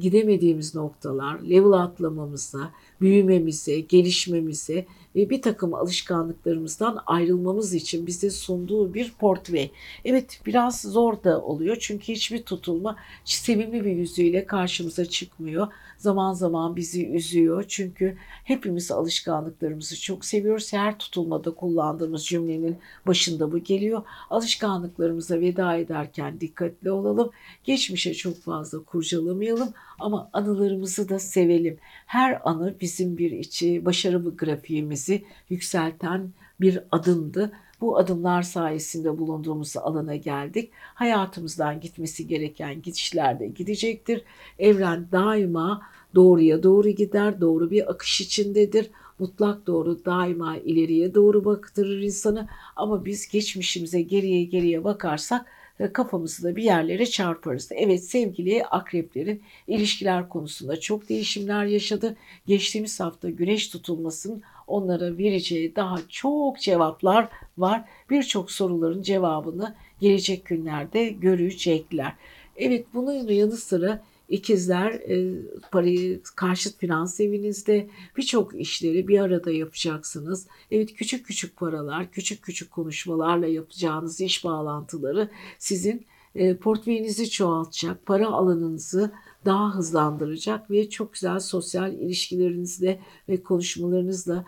gidemediğimiz noktalar, level atlamamıza, büyümemize, gelişmemize bir takım alışkanlıklarımızdan ayrılmamız için bize sunduğu bir portre. Evet biraz zor da oluyor çünkü hiçbir tutulma sevimli bir yüzüyle karşımıza çıkmıyor. Zaman zaman bizi üzüyor çünkü hepimiz alışkanlıklarımızı çok seviyoruz. Her tutulmada kullandığımız cümlenin başında bu geliyor. Alışkanlıklarımıza veda ederken dikkatli olalım. Geçmişe çok fazla kurcalamayalım ama anılarımızı da sevelim. Her anı bizim bir içi başarı grafiğimizi yükselten bir adımdı. Bu adımlar sayesinde bulunduğumuz alana geldik. Hayatımızdan gitmesi gereken gidişler de gidecektir. Evren daima doğruya doğru gider, doğru bir akış içindedir. Mutlak doğru daima ileriye doğru baktırır insanı ama biz geçmişimize geriye geriye bakarsak kafamızı da bir yerlere çarparız. Evet sevgili akreplerin ilişkiler konusunda çok değişimler yaşadı. Geçtiğimiz hafta güneş tutulmasının onlara vereceği daha çok cevaplar var. Birçok soruların cevabını gelecek günlerde görecekler. Evet bunun yanı sıra İkizler e, parayı karşıt finans evinizde birçok işleri bir arada yapacaksınız. Evet küçük küçük paralar, küçük küçük konuşmalarla yapacağınız iş bağlantıları sizin e, portföyünüzü çoğaltacak, para alanınızı daha hızlandıracak ve çok güzel sosyal ilişkilerinizle ve konuşmalarınızla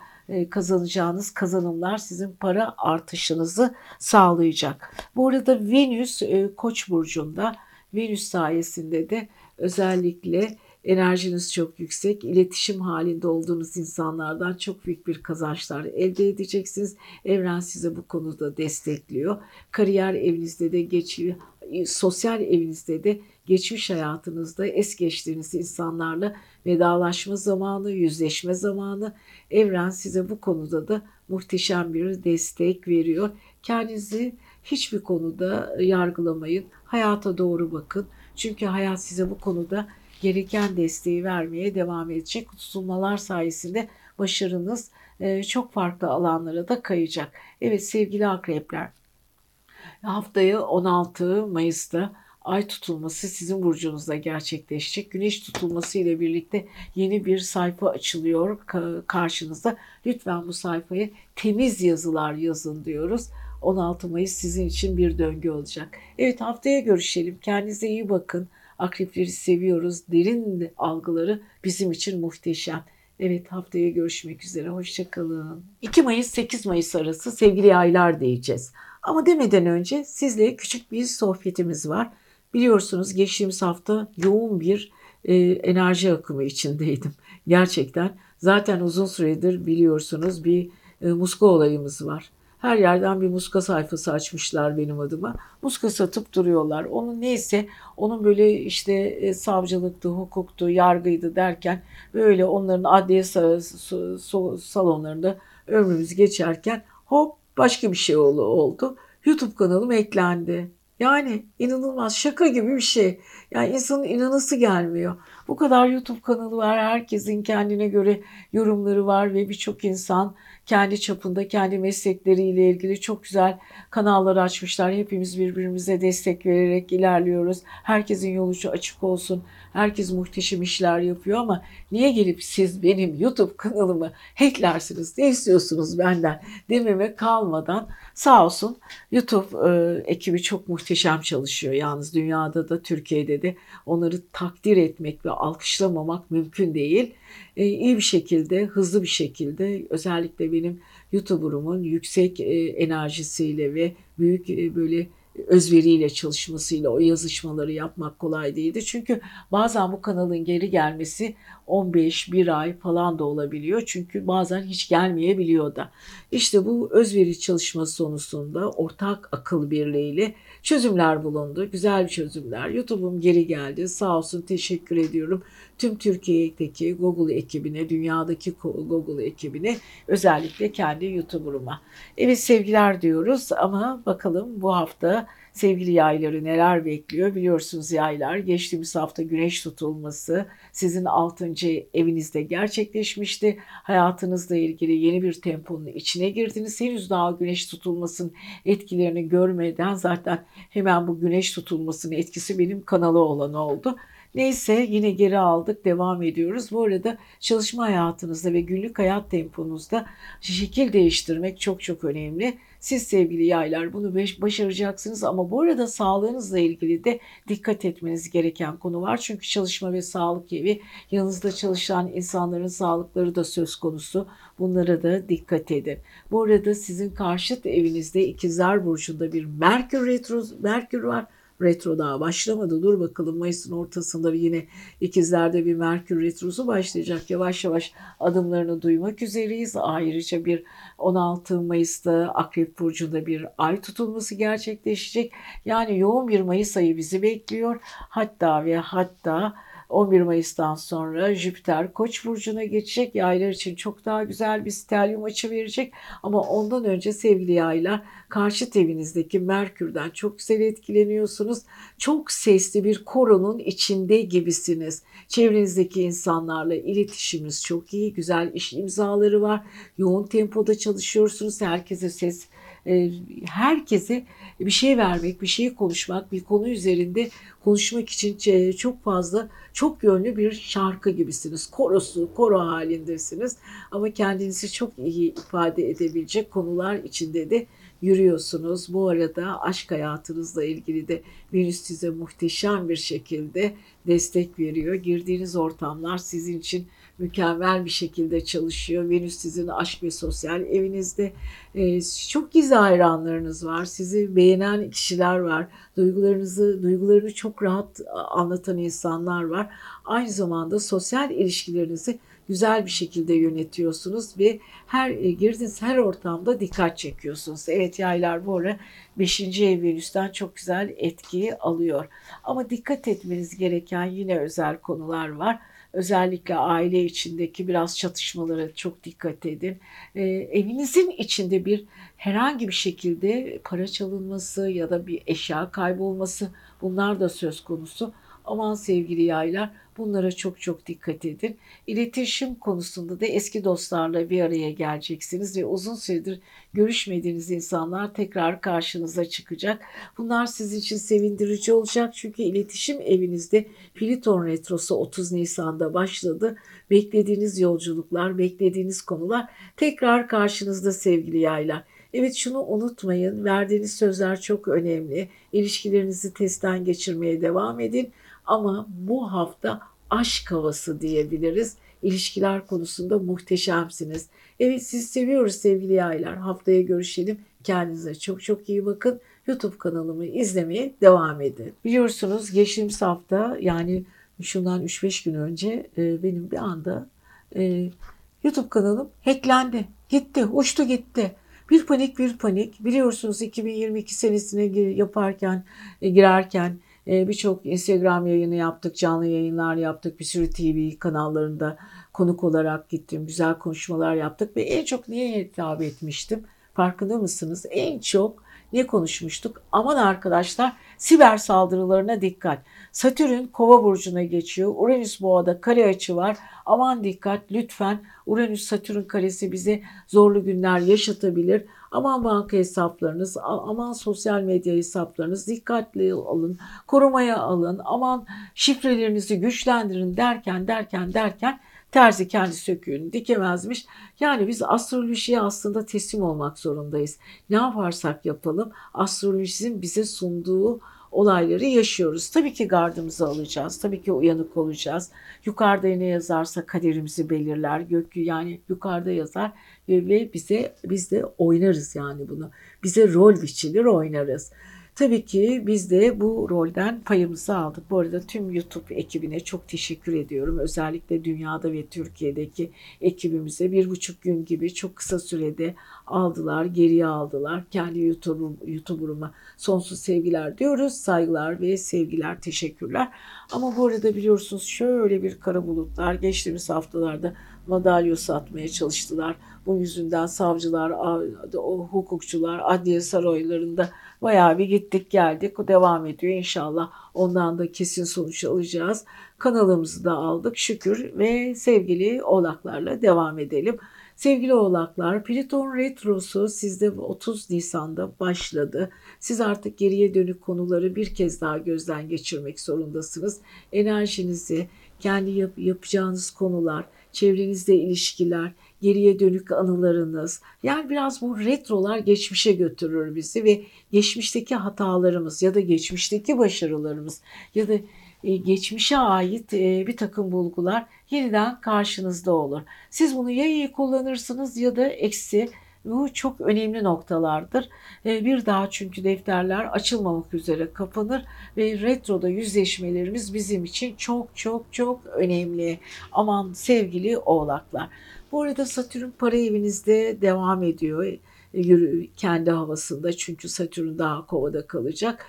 kazanacağınız kazanımlar sizin para artışınızı sağlayacak. Bu arada Venüs e, Koç burcunda Venüs sayesinde de özellikle enerjiniz çok yüksek, iletişim halinde olduğunuz insanlardan çok büyük bir kazançlar elde edeceksiniz. Evren size bu konuda destekliyor. Kariyer evinizde de geçiyor, sosyal evinizde de geçmiş hayatınızda es geçtiğiniz insanlarla vedalaşma zamanı, yüzleşme zamanı. Evren size bu konuda da muhteşem bir destek veriyor. Kendinizi hiçbir konuda yargılamayın. Hayata doğru bakın. Çünkü hayat size bu konuda gereken desteği vermeye devam edecek. Tutulmalar sayesinde başarınız e, çok farklı alanlara da kayacak. Evet sevgili akrepler haftayı 16 Mayıs'ta ay tutulması sizin burcunuzda gerçekleşecek. Güneş tutulması ile birlikte yeni bir sayfa açılıyor karşınızda. Lütfen bu sayfaya temiz yazılar yazın diyoruz. 16 Mayıs sizin için bir döngü olacak. Evet haftaya görüşelim. Kendinize iyi bakın. Akrepleri seviyoruz. Derin algıları bizim için muhteşem. Evet haftaya görüşmek üzere. Hoşçakalın. 2 Mayıs 8 Mayıs arası sevgili aylar diyeceğiz. Ama demeden önce sizle küçük bir sohbetimiz var. Biliyorsunuz geçtiğimiz hafta yoğun bir e, enerji akımı içindeydim. Gerçekten zaten uzun süredir biliyorsunuz bir e, muska olayımız var Her yerden bir muska sayfası açmışlar benim adıma. Muska satıp duruyorlar. Onun neyse onun böyle işte e, savcılıktı, hukuktu, yargıydı derken böyle onların adliye salonlarında ömrümüz geçerken hop başka bir şey oldu. YouTube kanalım eklendi. Yani inanılmaz şaka gibi bir şey. Yani insanın inanası gelmiyor. Bu kadar YouTube kanalı var. Herkesin kendine göre yorumları var ve birçok insan kendi çapında kendi meslekleriyle ilgili çok güzel kanallar açmışlar. Hepimiz birbirimize destek vererek ilerliyoruz. Herkesin yolu açık olsun. Herkes muhteşem işler yapıyor ama niye gelip siz benim YouTube kanalımı hacklersiniz? Ne istiyorsunuz benden dememe kalmadan sağ olsun YouTube e, ekibi çok muhteşem çalışıyor. Yalnız dünyada da Türkiye'de de onları takdir etmek ve alkışlamamak mümkün değil. E, iyi bir şekilde, hızlı bir şekilde özellikle benim YouTuber'umun yüksek e, enerjisiyle ve büyük e, böyle özveriyle çalışmasıyla o yazışmaları yapmak kolay değildi. Çünkü bazen bu kanalın geri gelmesi 15, bir ay falan da olabiliyor. Çünkü bazen hiç gelmeyebiliyor da. İşte bu özveri çalışması sonucunda ortak akıl birliğiyle çözümler bulundu. Güzel çözümler. YouTube'um geri geldi. Sağ olsun teşekkür ediyorum. Tüm Türkiye'deki Google ekibine, dünyadaki Google ekibine, özellikle kendi YouTuber'ıma. Evet sevgiler diyoruz ama bakalım bu hafta sevgili yayları neler bekliyor biliyorsunuz yaylar. Geçtiğimiz hafta güneş tutulması sizin 6. evinizde gerçekleşmişti. Hayatınızla ilgili yeni bir temponun içine girdiniz. Henüz daha güneş tutulmasının etkilerini görmeden zaten hemen bu güneş tutulmasının etkisi benim kanalı olan oldu. Neyse yine geri aldık devam ediyoruz. Bu arada çalışma hayatınızda ve günlük hayat temponuzda şekil değiştirmek çok çok önemli. Siz sevgili yaylar bunu başaracaksınız ama bu arada sağlığınızla ilgili de dikkat etmeniz gereken konu var. Çünkü çalışma ve sağlık evi yanınızda çalışan insanların sağlıkları da söz konusu. Bunlara da dikkat edin. Bu arada sizin karşıt evinizde ikizler burcunda bir Merkür retro Merkür var retro daha başlamadı. Dur bakalım Mayıs'ın ortasında yine ikizlerde bir Merkür retrosu başlayacak. Yavaş yavaş adımlarını duymak üzereyiz. Ayrıca bir 16 Mayıs'ta Akrep Burcu'nda bir ay tutulması gerçekleşecek. Yani yoğun bir Mayıs ayı bizi bekliyor. Hatta ve hatta 11 Mayıs'tan sonra Jüpiter Koç burcuna geçecek. Yaylar için çok daha güzel bir stelyum açı verecek. Ama ondan önce sevgili yaylar karşı evinizdeki Merkür'den çok güzel etkileniyorsunuz. Çok sesli bir koronun içinde gibisiniz. Çevrenizdeki insanlarla iletişiminiz çok iyi. Güzel iş imzaları var. Yoğun tempoda çalışıyorsunuz. Herkese ses herkese bir şey vermek, bir şey konuşmak, bir konu üzerinde konuşmak için çok fazla, çok yönlü bir şarkı gibisiniz. Korosu, koro halindesiniz. Ama kendinizi çok iyi ifade edebilecek konular içinde de yürüyorsunuz. Bu arada aşk hayatınızla ilgili de Venüs size muhteşem bir şekilde destek veriyor. Girdiğiniz ortamlar sizin için mükemmel bir şekilde çalışıyor. Venüs sizin aşk ve sosyal evinizde. Ee, çok gizli hayranlarınız var. Sizi beğenen kişiler var. Duygularınızı, duygularını çok rahat anlatan insanlar var. Aynı zamanda sosyal ilişkilerinizi güzel bir şekilde yönetiyorsunuz ve her e, girdiğiniz her ortamda dikkat çekiyorsunuz. Evet yaylar bu ara 5. ev Venüs'ten çok güzel etkiyi alıyor. Ama dikkat etmeniz gereken yine özel konular var. Özellikle aile içindeki biraz çatışmalara çok dikkat edin. Ee, evinizin içinde bir herhangi bir şekilde para çalınması ya da bir eşya kaybolması bunlar da söz konusu. Aman sevgili yaylar bunlara çok çok dikkat edin. İletişim konusunda da eski dostlarla bir araya geleceksiniz ve uzun süredir görüşmediğiniz insanlar tekrar karşınıza çıkacak. Bunlar sizin için sevindirici olacak çünkü iletişim evinizde Pliton Retrosu 30 Nisan'da başladı. Beklediğiniz yolculuklar, beklediğiniz konular tekrar karşınızda sevgili yaylar. Evet şunu unutmayın. Verdiğiniz sözler çok önemli. İlişkilerinizi testten geçirmeye devam edin. Ama bu hafta aşk havası diyebiliriz. İlişkiler konusunda muhteşemsiniz. Evet siz seviyoruz sevgili yaylar. Haftaya görüşelim. Kendinize çok çok iyi bakın. YouTube kanalımı izlemeye devam edin. Biliyorsunuz geçtiğimiz hafta yani şundan 3-5 gün önce e, benim bir anda e, YouTube kanalım hacklendi. Gitti, uçtu gitti. Bir panik bir panik. Biliyorsunuz 2022 senesine yaparken, e, girerken e, birçok Instagram yayını yaptık, canlı yayınlar yaptık. Bir sürü TV kanallarında konuk olarak gittim. Güzel konuşmalar yaptık ve en çok niye hitap etmiştim? Farkında mısınız? En çok ne konuşmuştuk? Aman arkadaşlar siber saldırılarına dikkat. Satürn kova burcuna geçiyor. Uranüs boğada kare açı var. Aman dikkat lütfen Uranüs Satürn karesi bize zorlu günler yaşatabilir. Aman banka hesaplarınız, aman sosyal medya hesaplarınız dikkatli olun, korumaya alın, aman şifrelerinizi güçlendirin derken derken derken terzi kendi söküğünü dikemezmiş. Yani biz astrolojiye aslında teslim olmak zorundayız. Ne yaparsak yapalım astrolojinin bize sunduğu olayları yaşıyoruz. Tabii ki gardımızı alacağız. Tabii ki uyanık olacağız. Yukarıda ne yazarsa kaderimizi belirler. Gökyü yani yukarıda yazar ve bize biz de oynarız yani bunu. Bize rol biçilir oynarız. Tabii ki biz de bu rolden payımızı aldık. Bu arada tüm YouTube ekibine çok teşekkür ediyorum. Özellikle dünyada ve Türkiye'deki ekibimize bir buçuk gün gibi çok kısa sürede aldılar, geriye aldılar. Kendi YouTube, YouTuber'ıma sonsuz sevgiler diyoruz. Saygılar ve sevgiler, teşekkürler. Ama bu arada biliyorsunuz şöyle bir kara bulutlar geçtiğimiz haftalarda madalyo satmaya çalıştılar. Bu yüzünden savcılar, o hukukçular adliye saraylarında bayağı bir gittik geldik. O devam ediyor inşallah. Ondan da kesin sonuç alacağız. Kanalımızı da aldık şükür ve sevgili oğlaklarla devam edelim. Sevgili oğlaklar, Plüton Retrosu sizde 30 Nisan'da başladı. Siz artık geriye dönük konuları bir kez daha gözden geçirmek zorundasınız. Enerjinizi, kendi yap- yapacağınız konular, çevrenizde ilişkiler, geriye dönük anılarınız. Yani biraz bu retrolar geçmişe götürür bizi ve geçmişteki hatalarımız ya da geçmişteki başarılarımız ya da e, geçmişe ait e, bir takım bulgular yeniden karşınızda olur. Siz bunu ya iyi kullanırsınız ya da eksi. Bu çok önemli noktalardır. E, bir daha çünkü defterler açılmamak üzere kapanır ve retroda yüzleşmelerimiz bizim için çok çok çok önemli. Aman sevgili oğlaklar. Bu arada Satürn para evinizde devam ediyor kendi havasında çünkü Satürn daha kovada kalacak.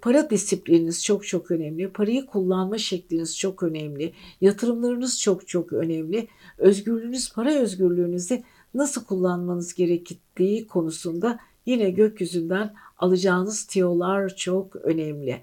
Para disiplininiz çok çok önemli. Parayı kullanma şekliniz çok önemli. Yatırımlarınız çok çok önemli. Özgürlüğünüz, para özgürlüğünüzü nasıl kullanmanız gerektiği konusunda yine gökyüzünden alacağınız tiyolar çok önemli.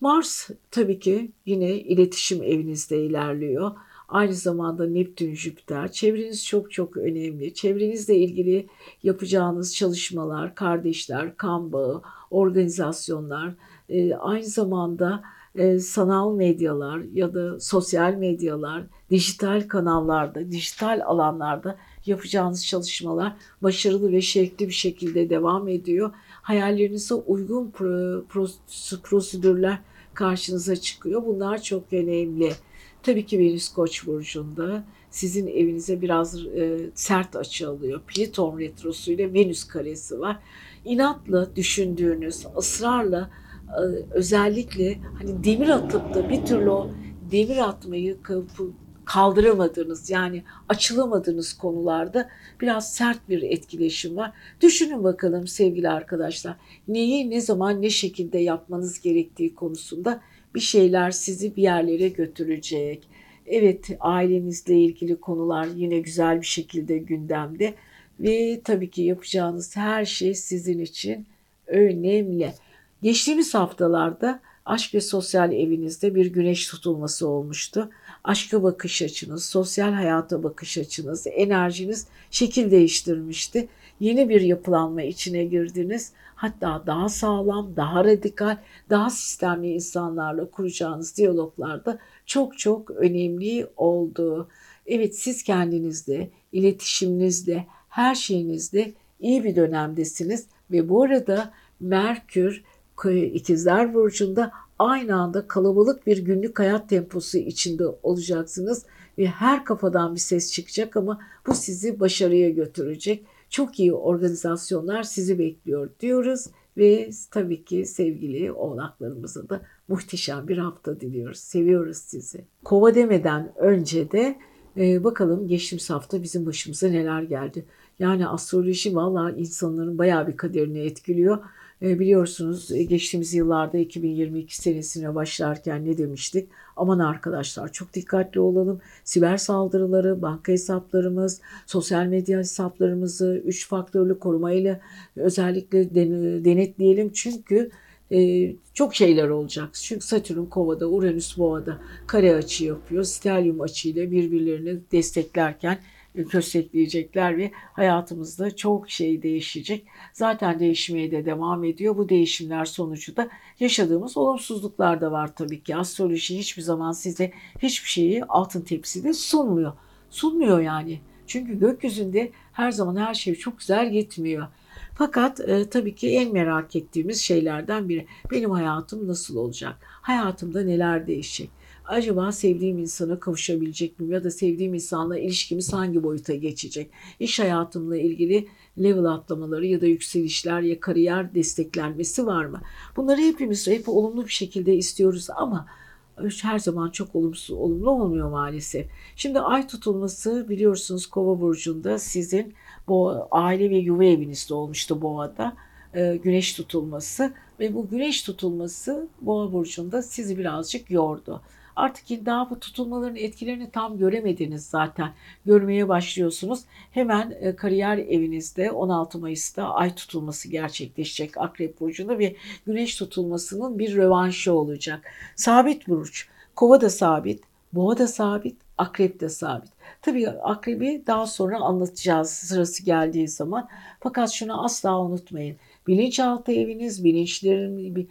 Mars tabii ki yine iletişim evinizde ilerliyor. Aynı zamanda Neptün, Jüpiter. Çevreniz çok çok önemli. Çevrenizle ilgili yapacağınız çalışmalar, kardeşler, kan bağı, organizasyonlar, e, aynı zamanda e, sanal medyalar ya da sosyal medyalar, dijital kanallarda, dijital alanlarda yapacağınız çalışmalar başarılı ve şevkli bir şekilde devam ediyor. Hayallerinize uygun prosedürler karşınıza çıkıyor. Bunlar çok önemli. Tabii ki Venüs Koç burcunda sizin evinize biraz e, sert açı alıyor. Plüton retrosu ile Venüs karesi var. İnatla düşündüğünüz, ısrarla e, özellikle hani demir atıp da bir türlü o demir atmayı kaldıramadığınız yani açılamadığınız konularda biraz sert bir etkileşim var. Düşünün bakalım sevgili arkadaşlar neyi ne zaman ne şekilde yapmanız gerektiği konusunda bir şeyler sizi bir yerlere götürecek. Evet ailenizle ilgili konular yine güzel bir şekilde gündemde ve tabii ki yapacağınız her şey sizin için önemli. Geçtiğimiz haftalarda aşk ve sosyal evinizde bir güneş tutulması olmuştu. Aşka bakış açınız, sosyal hayata bakış açınız, enerjiniz şekil değiştirmişti. Yeni bir yapılanma içine girdiniz. Hatta daha sağlam, daha radikal, daha sistemli insanlarla kuracağınız diyaloglarda çok çok önemli oldu. Evet siz kendinizde, iletişiminizde, her şeyinizde iyi bir dönemdesiniz. Ve bu arada Merkür İkizler Burcu'nda aynı anda kalabalık bir günlük hayat temposu içinde olacaksınız. Ve her kafadan bir ses çıkacak ama bu sizi başarıya götürecek çok iyi organizasyonlar sizi bekliyor diyoruz ve tabii ki sevgili oğlaklarımıza da muhteşem bir hafta diliyoruz. Seviyoruz sizi. Kova demeden önce de Ee, bakalım geçtiğimiz hafta bizim başımıza neler geldi. Yani astroloji valla insanların bayağı bir kaderini etkiliyor. Ee, biliyorsunuz e, geçtiğimiz yıllarda 2022 senesine başlarken ne demiştik? Aman arkadaşlar çok dikkatli olalım. Siber saldırıları, banka hesaplarımız, sosyal medya hesaplarımızı üç faktörlü korumayla özellikle denetleyelim. Çünkü e, çok şeyler olacak. Çünkü Satürn kovada, Uranüs boğada kare açı yapıyor. Stelyum açıyla birbirlerini desteklerken köstekleyecekler ve hayatımızda çok şey değişecek. Zaten değişmeye de devam ediyor. Bu değişimler sonucu da yaşadığımız olumsuzluklar da var tabii ki. Astroloji hiçbir zaman size hiçbir şeyi altın tepside sunmuyor. Sunmuyor yani. Çünkü gökyüzünde her zaman her şey çok güzel gitmiyor. Fakat e, tabii ki en merak ettiğimiz şeylerden biri benim hayatım nasıl olacak? Hayatımda neler değişecek? Acaba sevdiğim insana kavuşabilecek miyim ya da sevdiğim insanla ilişkimiz hangi boyuta geçecek? İş hayatımla ilgili level atlamaları ya da yükselişler ya kariyer desteklenmesi var mı? Bunları hepimiz hep olumlu bir şekilde istiyoruz ama her zaman çok olumsuz, olumlu olmuyor maalesef. Şimdi ay tutulması biliyorsunuz kova burcunda sizin bu aile ve yuva evinizde olmuştu boğada. E, güneş tutulması ve bu güneş tutulması boğa burcunda sizi birazcık yordu. Artık daha bu tutulmaların etkilerini tam göremediniz zaten. Görmeye başlıyorsunuz. Hemen e, kariyer evinizde 16 Mayıs'ta ay tutulması gerçekleşecek Akrep Burcu'nda ve güneş tutulmasının bir rövanşı olacak. Sabit burç. Kova da sabit, boğa da sabit, akrep de sabit. Tabii akrebi daha sonra anlatacağız sırası geldiği zaman. Fakat şunu asla unutmayın. Bilinçaltı eviniz, bilinçlerin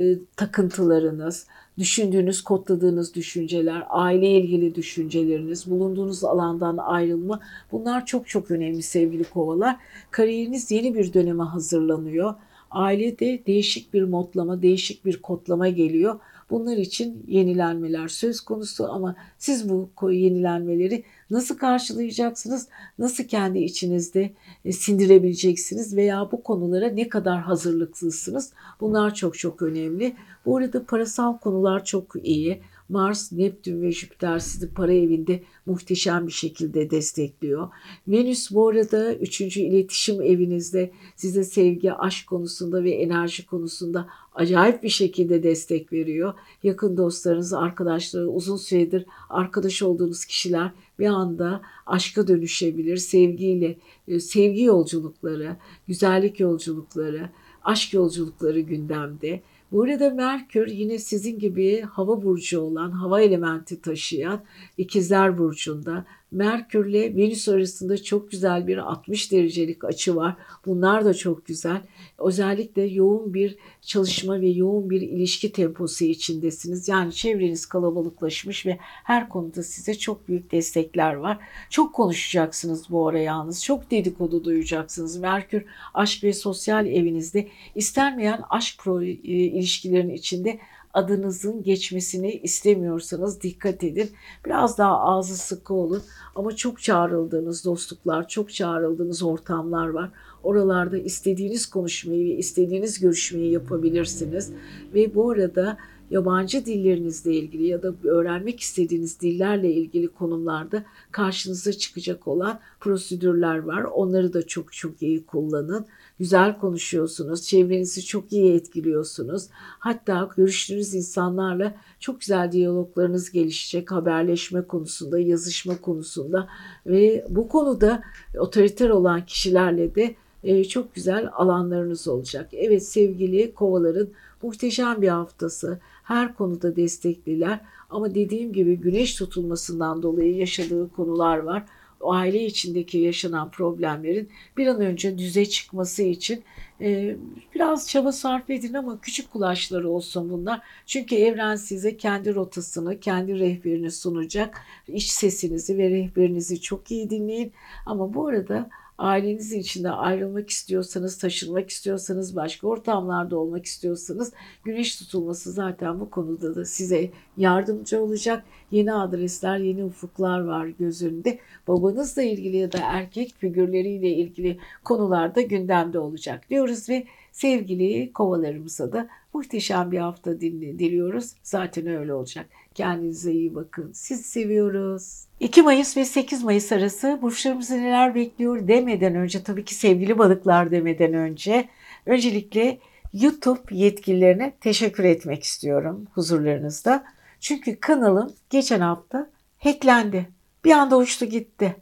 e, takıntılarınız, düşündüğünüz, kodladığınız düşünceler, aile ilgili düşünceleriniz, bulunduğunuz alandan ayrılma bunlar çok çok önemli sevgili kovalar. Kariyeriniz yeni bir döneme hazırlanıyor. Ailede değişik bir modlama, değişik bir kodlama geliyor. Bunlar için yenilenmeler söz konusu ama siz bu yenilenmeleri nasıl karşılayacaksınız? Nasıl kendi içinizde e, sindirebileceksiniz veya bu konulara ne kadar hazırlıklısınız? Bunlar çok çok önemli. Bu arada parasal konular çok iyi. Mars, Neptün ve Jüpiter sizi para evinde muhteşem bir şekilde destekliyor. Venüs bu arada 3. iletişim evinizde size sevgi, aşk konusunda ve enerji konusunda acayip bir şekilde destek veriyor. Yakın dostlarınız, arkadaşları, uzun süredir arkadaş olduğunuz kişiler bir anda aşka dönüşebilir. Sevgiyle, e, sevgi yolculukları, güzellik yolculukları, aşk yolculukları gündemde. Burada Merkür yine sizin gibi hava burcu olan, hava elementi taşıyan ikizler burcunda Merkür ile Venüs arasında çok güzel bir 60 derecelik açı var. Bunlar da çok güzel. Özellikle yoğun bir çalışma ve yoğun bir ilişki temposu içindesiniz. Yani çevreniz kalabalıklaşmış ve her konuda size çok büyük destekler var. Çok konuşacaksınız bu ara yalnız. Çok dedikodu duyacaksınız. Merkür aşk ve sosyal evinizde istenmeyen aşk pro, e, ilişkilerin içinde adınızın geçmesini istemiyorsanız dikkat edin. Biraz daha ağzı sıkı olun ama çok çağrıldığınız dostluklar, çok çağrıldığınız ortamlar var. Oralarda istediğiniz konuşmayı ve istediğiniz görüşmeyi yapabilirsiniz. Ve bu arada yabancı dillerinizle ilgili ya da öğrenmek istediğiniz dillerle ilgili konumlarda karşınıza çıkacak olan prosedürler var. Onları da çok çok iyi kullanın güzel konuşuyorsunuz, çevrenizi çok iyi etkiliyorsunuz. Hatta görüştüğünüz insanlarla çok güzel diyaloglarınız gelişecek haberleşme konusunda, yazışma konusunda ve bu konuda otoriter olan kişilerle de e, çok güzel alanlarınız olacak. Evet sevgili kovaların muhteşem bir haftası. Her konuda destekliler ama dediğim gibi güneş tutulmasından dolayı yaşadığı konular var aile içindeki yaşanan problemlerin bir an önce düze çıkması için e, biraz çaba sarf edin ama küçük kulaçları olsun bunlar. Çünkü evren size kendi rotasını, kendi rehberini sunacak. İç sesinizi ve rehberinizi çok iyi dinleyin. Ama bu arada ailenizin içinde ayrılmak istiyorsanız, taşınmak istiyorsanız, başka ortamlarda olmak istiyorsanız güneş tutulması zaten bu konuda da size yardımcı olacak. Yeni adresler, yeni ufuklar var göz önünde. Babanızla ilgili ya da erkek figürleriyle ilgili konularda gündemde olacak diyoruz ve sevgili kovalarımıza da muhteşem bir hafta diliyoruz. Zaten öyle olacak. Kendinize iyi bakın. Sizi seviyoruz. 2 Mayıs ve 8 Mayıs arası burçlarımızı neler bekliyor demeden önce tabii ki sevgili balıklar demeden önce öncelikle YouTube yetkililerine teşekkür etmek istiyorum huzurlarınızda. Çünkü kanalım geçen hafta hacklendi. Bir anda uçtu gitti.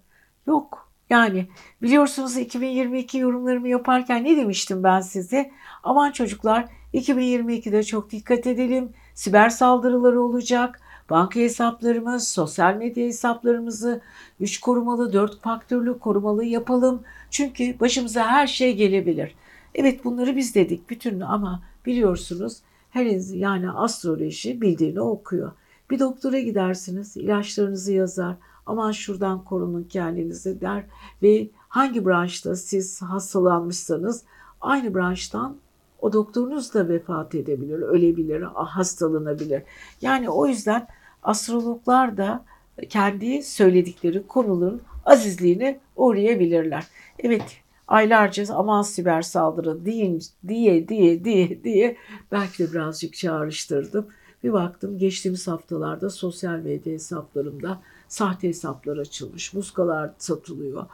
Yok yani biliyorsunuz 2022 yorumlarımı yaparken ne demiştim ben size? Aman çocuklar 2022'de çok dikkat edelim. Siber saldırıları olacak. Banka hesaplarımız, sosyal medya hesaplarımızı 3 korumalı, 4 faktörlü korumalı yapalım. Çünkü başımıza her şey gelebilir. Evet bunları biz dedik bütün ama biliyorsunuz her yani astroloji bildiğini okuyor. Bir doktora gidersiniz, ilaçlarınızı yazar. Aman şuradan korunun kendinizi der ve hangi branşta siz hastalanmışsanız aynı branştan o doktorunuz da vefat edebilir, ölebilir, hastalanabilir. Yani o yüzden astrologlar da kendi söyledikleri konuların azizliğine uğrayabilirler. Evet aylarca aman siber saldırı deyin, diye diye diye diye belki de birazcık çağrıştırdım. Bir baktım geçtiğimiz haftalarda sosyal medya hesaplarımda sahte hesaplar açılmış, muskalar satılıyor.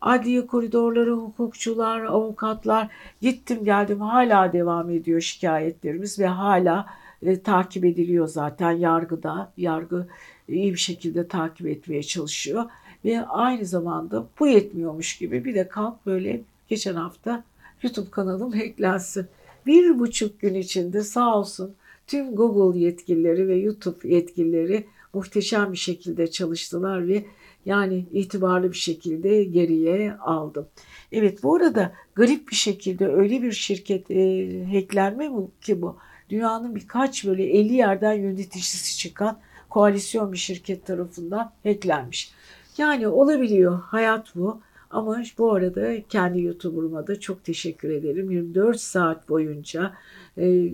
Adliye koridorları, hukukçular, avukatlar gittim geldim hala devam ediyor şikayetlerimiz ve hala e, takip ediliyor zaten yargıda. Yargı iyi bir şekilde takip etmeye çalışıyor. Ve aynı zamanda bu yetmiyormuş gibi bir de kalk böyle geçen hafta YouTube kanalım hacklensin. Bir buçuk gün içinde sağ olsun tüm Google yetkilileri ve YouTube yetkilileri muhteşem bir şekilde çalıştılar ve yani itibarlı bir şekilde geriye aldım. Evet bu arada garip bir şekilde öyle bir şirket e, hacklenme mi ki bu? Dünyanın birkaç böyle 50 yerden yöneticisi çıkan koalisyon bir şirket tarafından hacklenmiş. Yani olabiliyor hayat bu. Ama bu arada kendi YouTuber'ıma da çok teşekkür ederim. 24 saat boyunca e,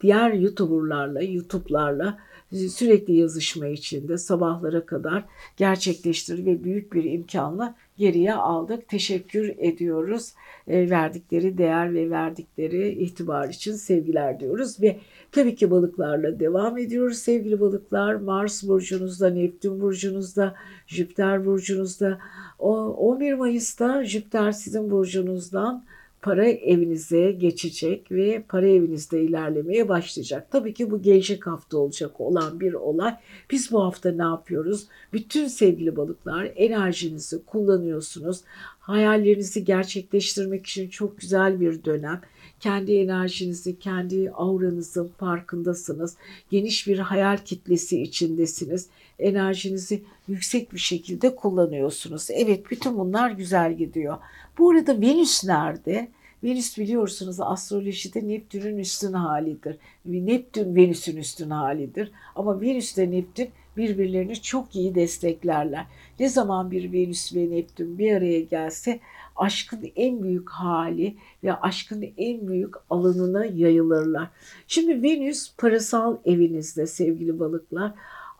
diğer YouTuber'larla, YouTube'larla sürekli yazışma içinde sabahlara kadar gerçekleştir ve büyük bir imkanla geriye aldık. Teşekkür ediyoruz. E, verdikleri değer ve verdikleri itibar için sevgiler diyoruz ve tabii ki balıklarla devam ediyoruz sevgili balıklar. Mars burcunuzda, Neptün burcunuzda, Jüpiter burcunuzda. O 11 Mayıs'ta Jüpiter sizin burcunuzdan para evinize geçecek ve para evinizde ilerlemeye başlayacak. Tabii ki bu gelecek hafta olacak olan bir olay. Biz bu hafta ne yapıyoruz? Bütün sevgili balıklar enerjinizi kullanıyorsunuz. Hayallerinizi gerçekleştirmek için çok güzel bir dönem. Kendi enerjinizi, kendi auranızın farkındasınız. Geniş bir hayal kitlesi içindesiniz. Enerjinizi yüksek bir şekilde kullanıyorsunuz. Evet bütün bunlar güzel gidiyor. Bu arada Venüs nerede? Venüs biliyorsunuz astrolojide Neptün'ün üstün halidir. Neptün Venüs'ün üstün halidir. Ama Venüs ile Neptün birbirlerini çok iyi desteklerler. Ne zaman bir Venüs ve Neptün bir araya gelse aşkın en büyük hali ve aşkın en büyük alanına yayılırlar. Şimdi Venüs parasal evinizde sevgili balıklar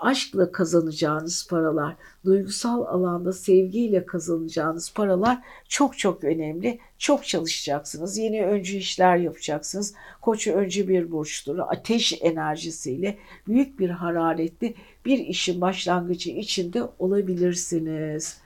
aşkla kazanacağınız paralar, duygusal alanda sevgiyle kazanacağınız paralar çok çok önemli. Çok çalışacaksınız. Yeni öncü işler yapacaksınız. Koçu önce bir burçtur. Ateş enerjisiyle büyük bir hararetli bir işin başlangıcı içinde olabilirsiniz.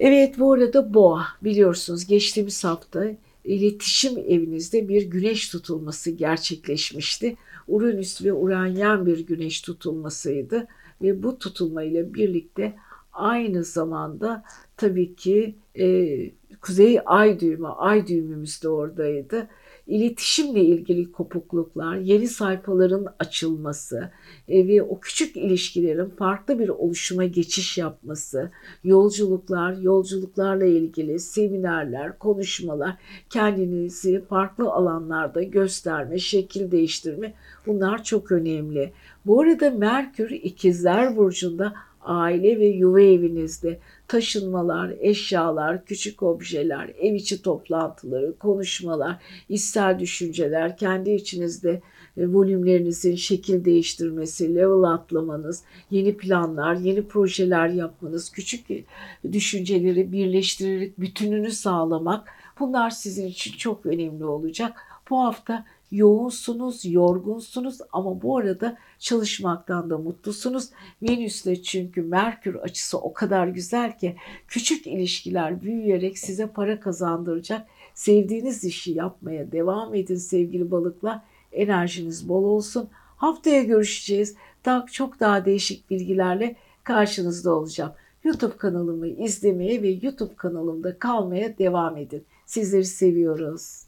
Evet bu arada boğa biliyorsunuz geçtiğimiz hafta iletişim evinizde bir güneş tutulması gerçekleşmişti. Uranüs ve Uranyen bir güneş tutulmasıydı ve bu tutulmayla birlikte aynı zamanda tabii ki e, Kuzey Ay düğümü, Ay düğümümüz de oradaydı iletişimle ilgili kopukluklar, yeni sayfaların açılması e, ve o küçük ilişkilerin farklı bir oluşuma geçiş yapması, yolculuklar, yolculuklarla ilgili seminerler, konuşmalar, kendinizi farklı alanlarda gösterme, şekil değiştirme bunlar çok önemli. Bu arada Merkür ikizler burcunda aile ve yuva evinizde taşınmalar, eşyalar, küçük objeler, ev içi toplantıları, konuşmalar, içsel düşünceler, kendi içinizde e, volümlerinizin şekil değiştirmesi, level atlamanız, yeni planlar, yeni projeler yapmanız, küçük düşünceleri birleştirerek bütününü sağlamak Bunlar sizin için çok önemli olacak. Bu hafta yoğunsunuz, yorgunsunuz ama bu arada çalışmaktan da mutlusunuz. Venüs'le çünkü Merkür açısı o kadar güzel ki küçük ilişkiler büyüyerek size para kazandıracak. Sevdiğiniz işi yapmaya devam edin sevgili balıklar. Enerjiniz bol olsun. Haftaya görüşeceğiz. Daha çok daha değişik bilgilerle karşınızda olacağım. YouTube kanalımı izlemeye ve YouTube kanalımda kalmaya devam edin. Sizleri seviyoruz.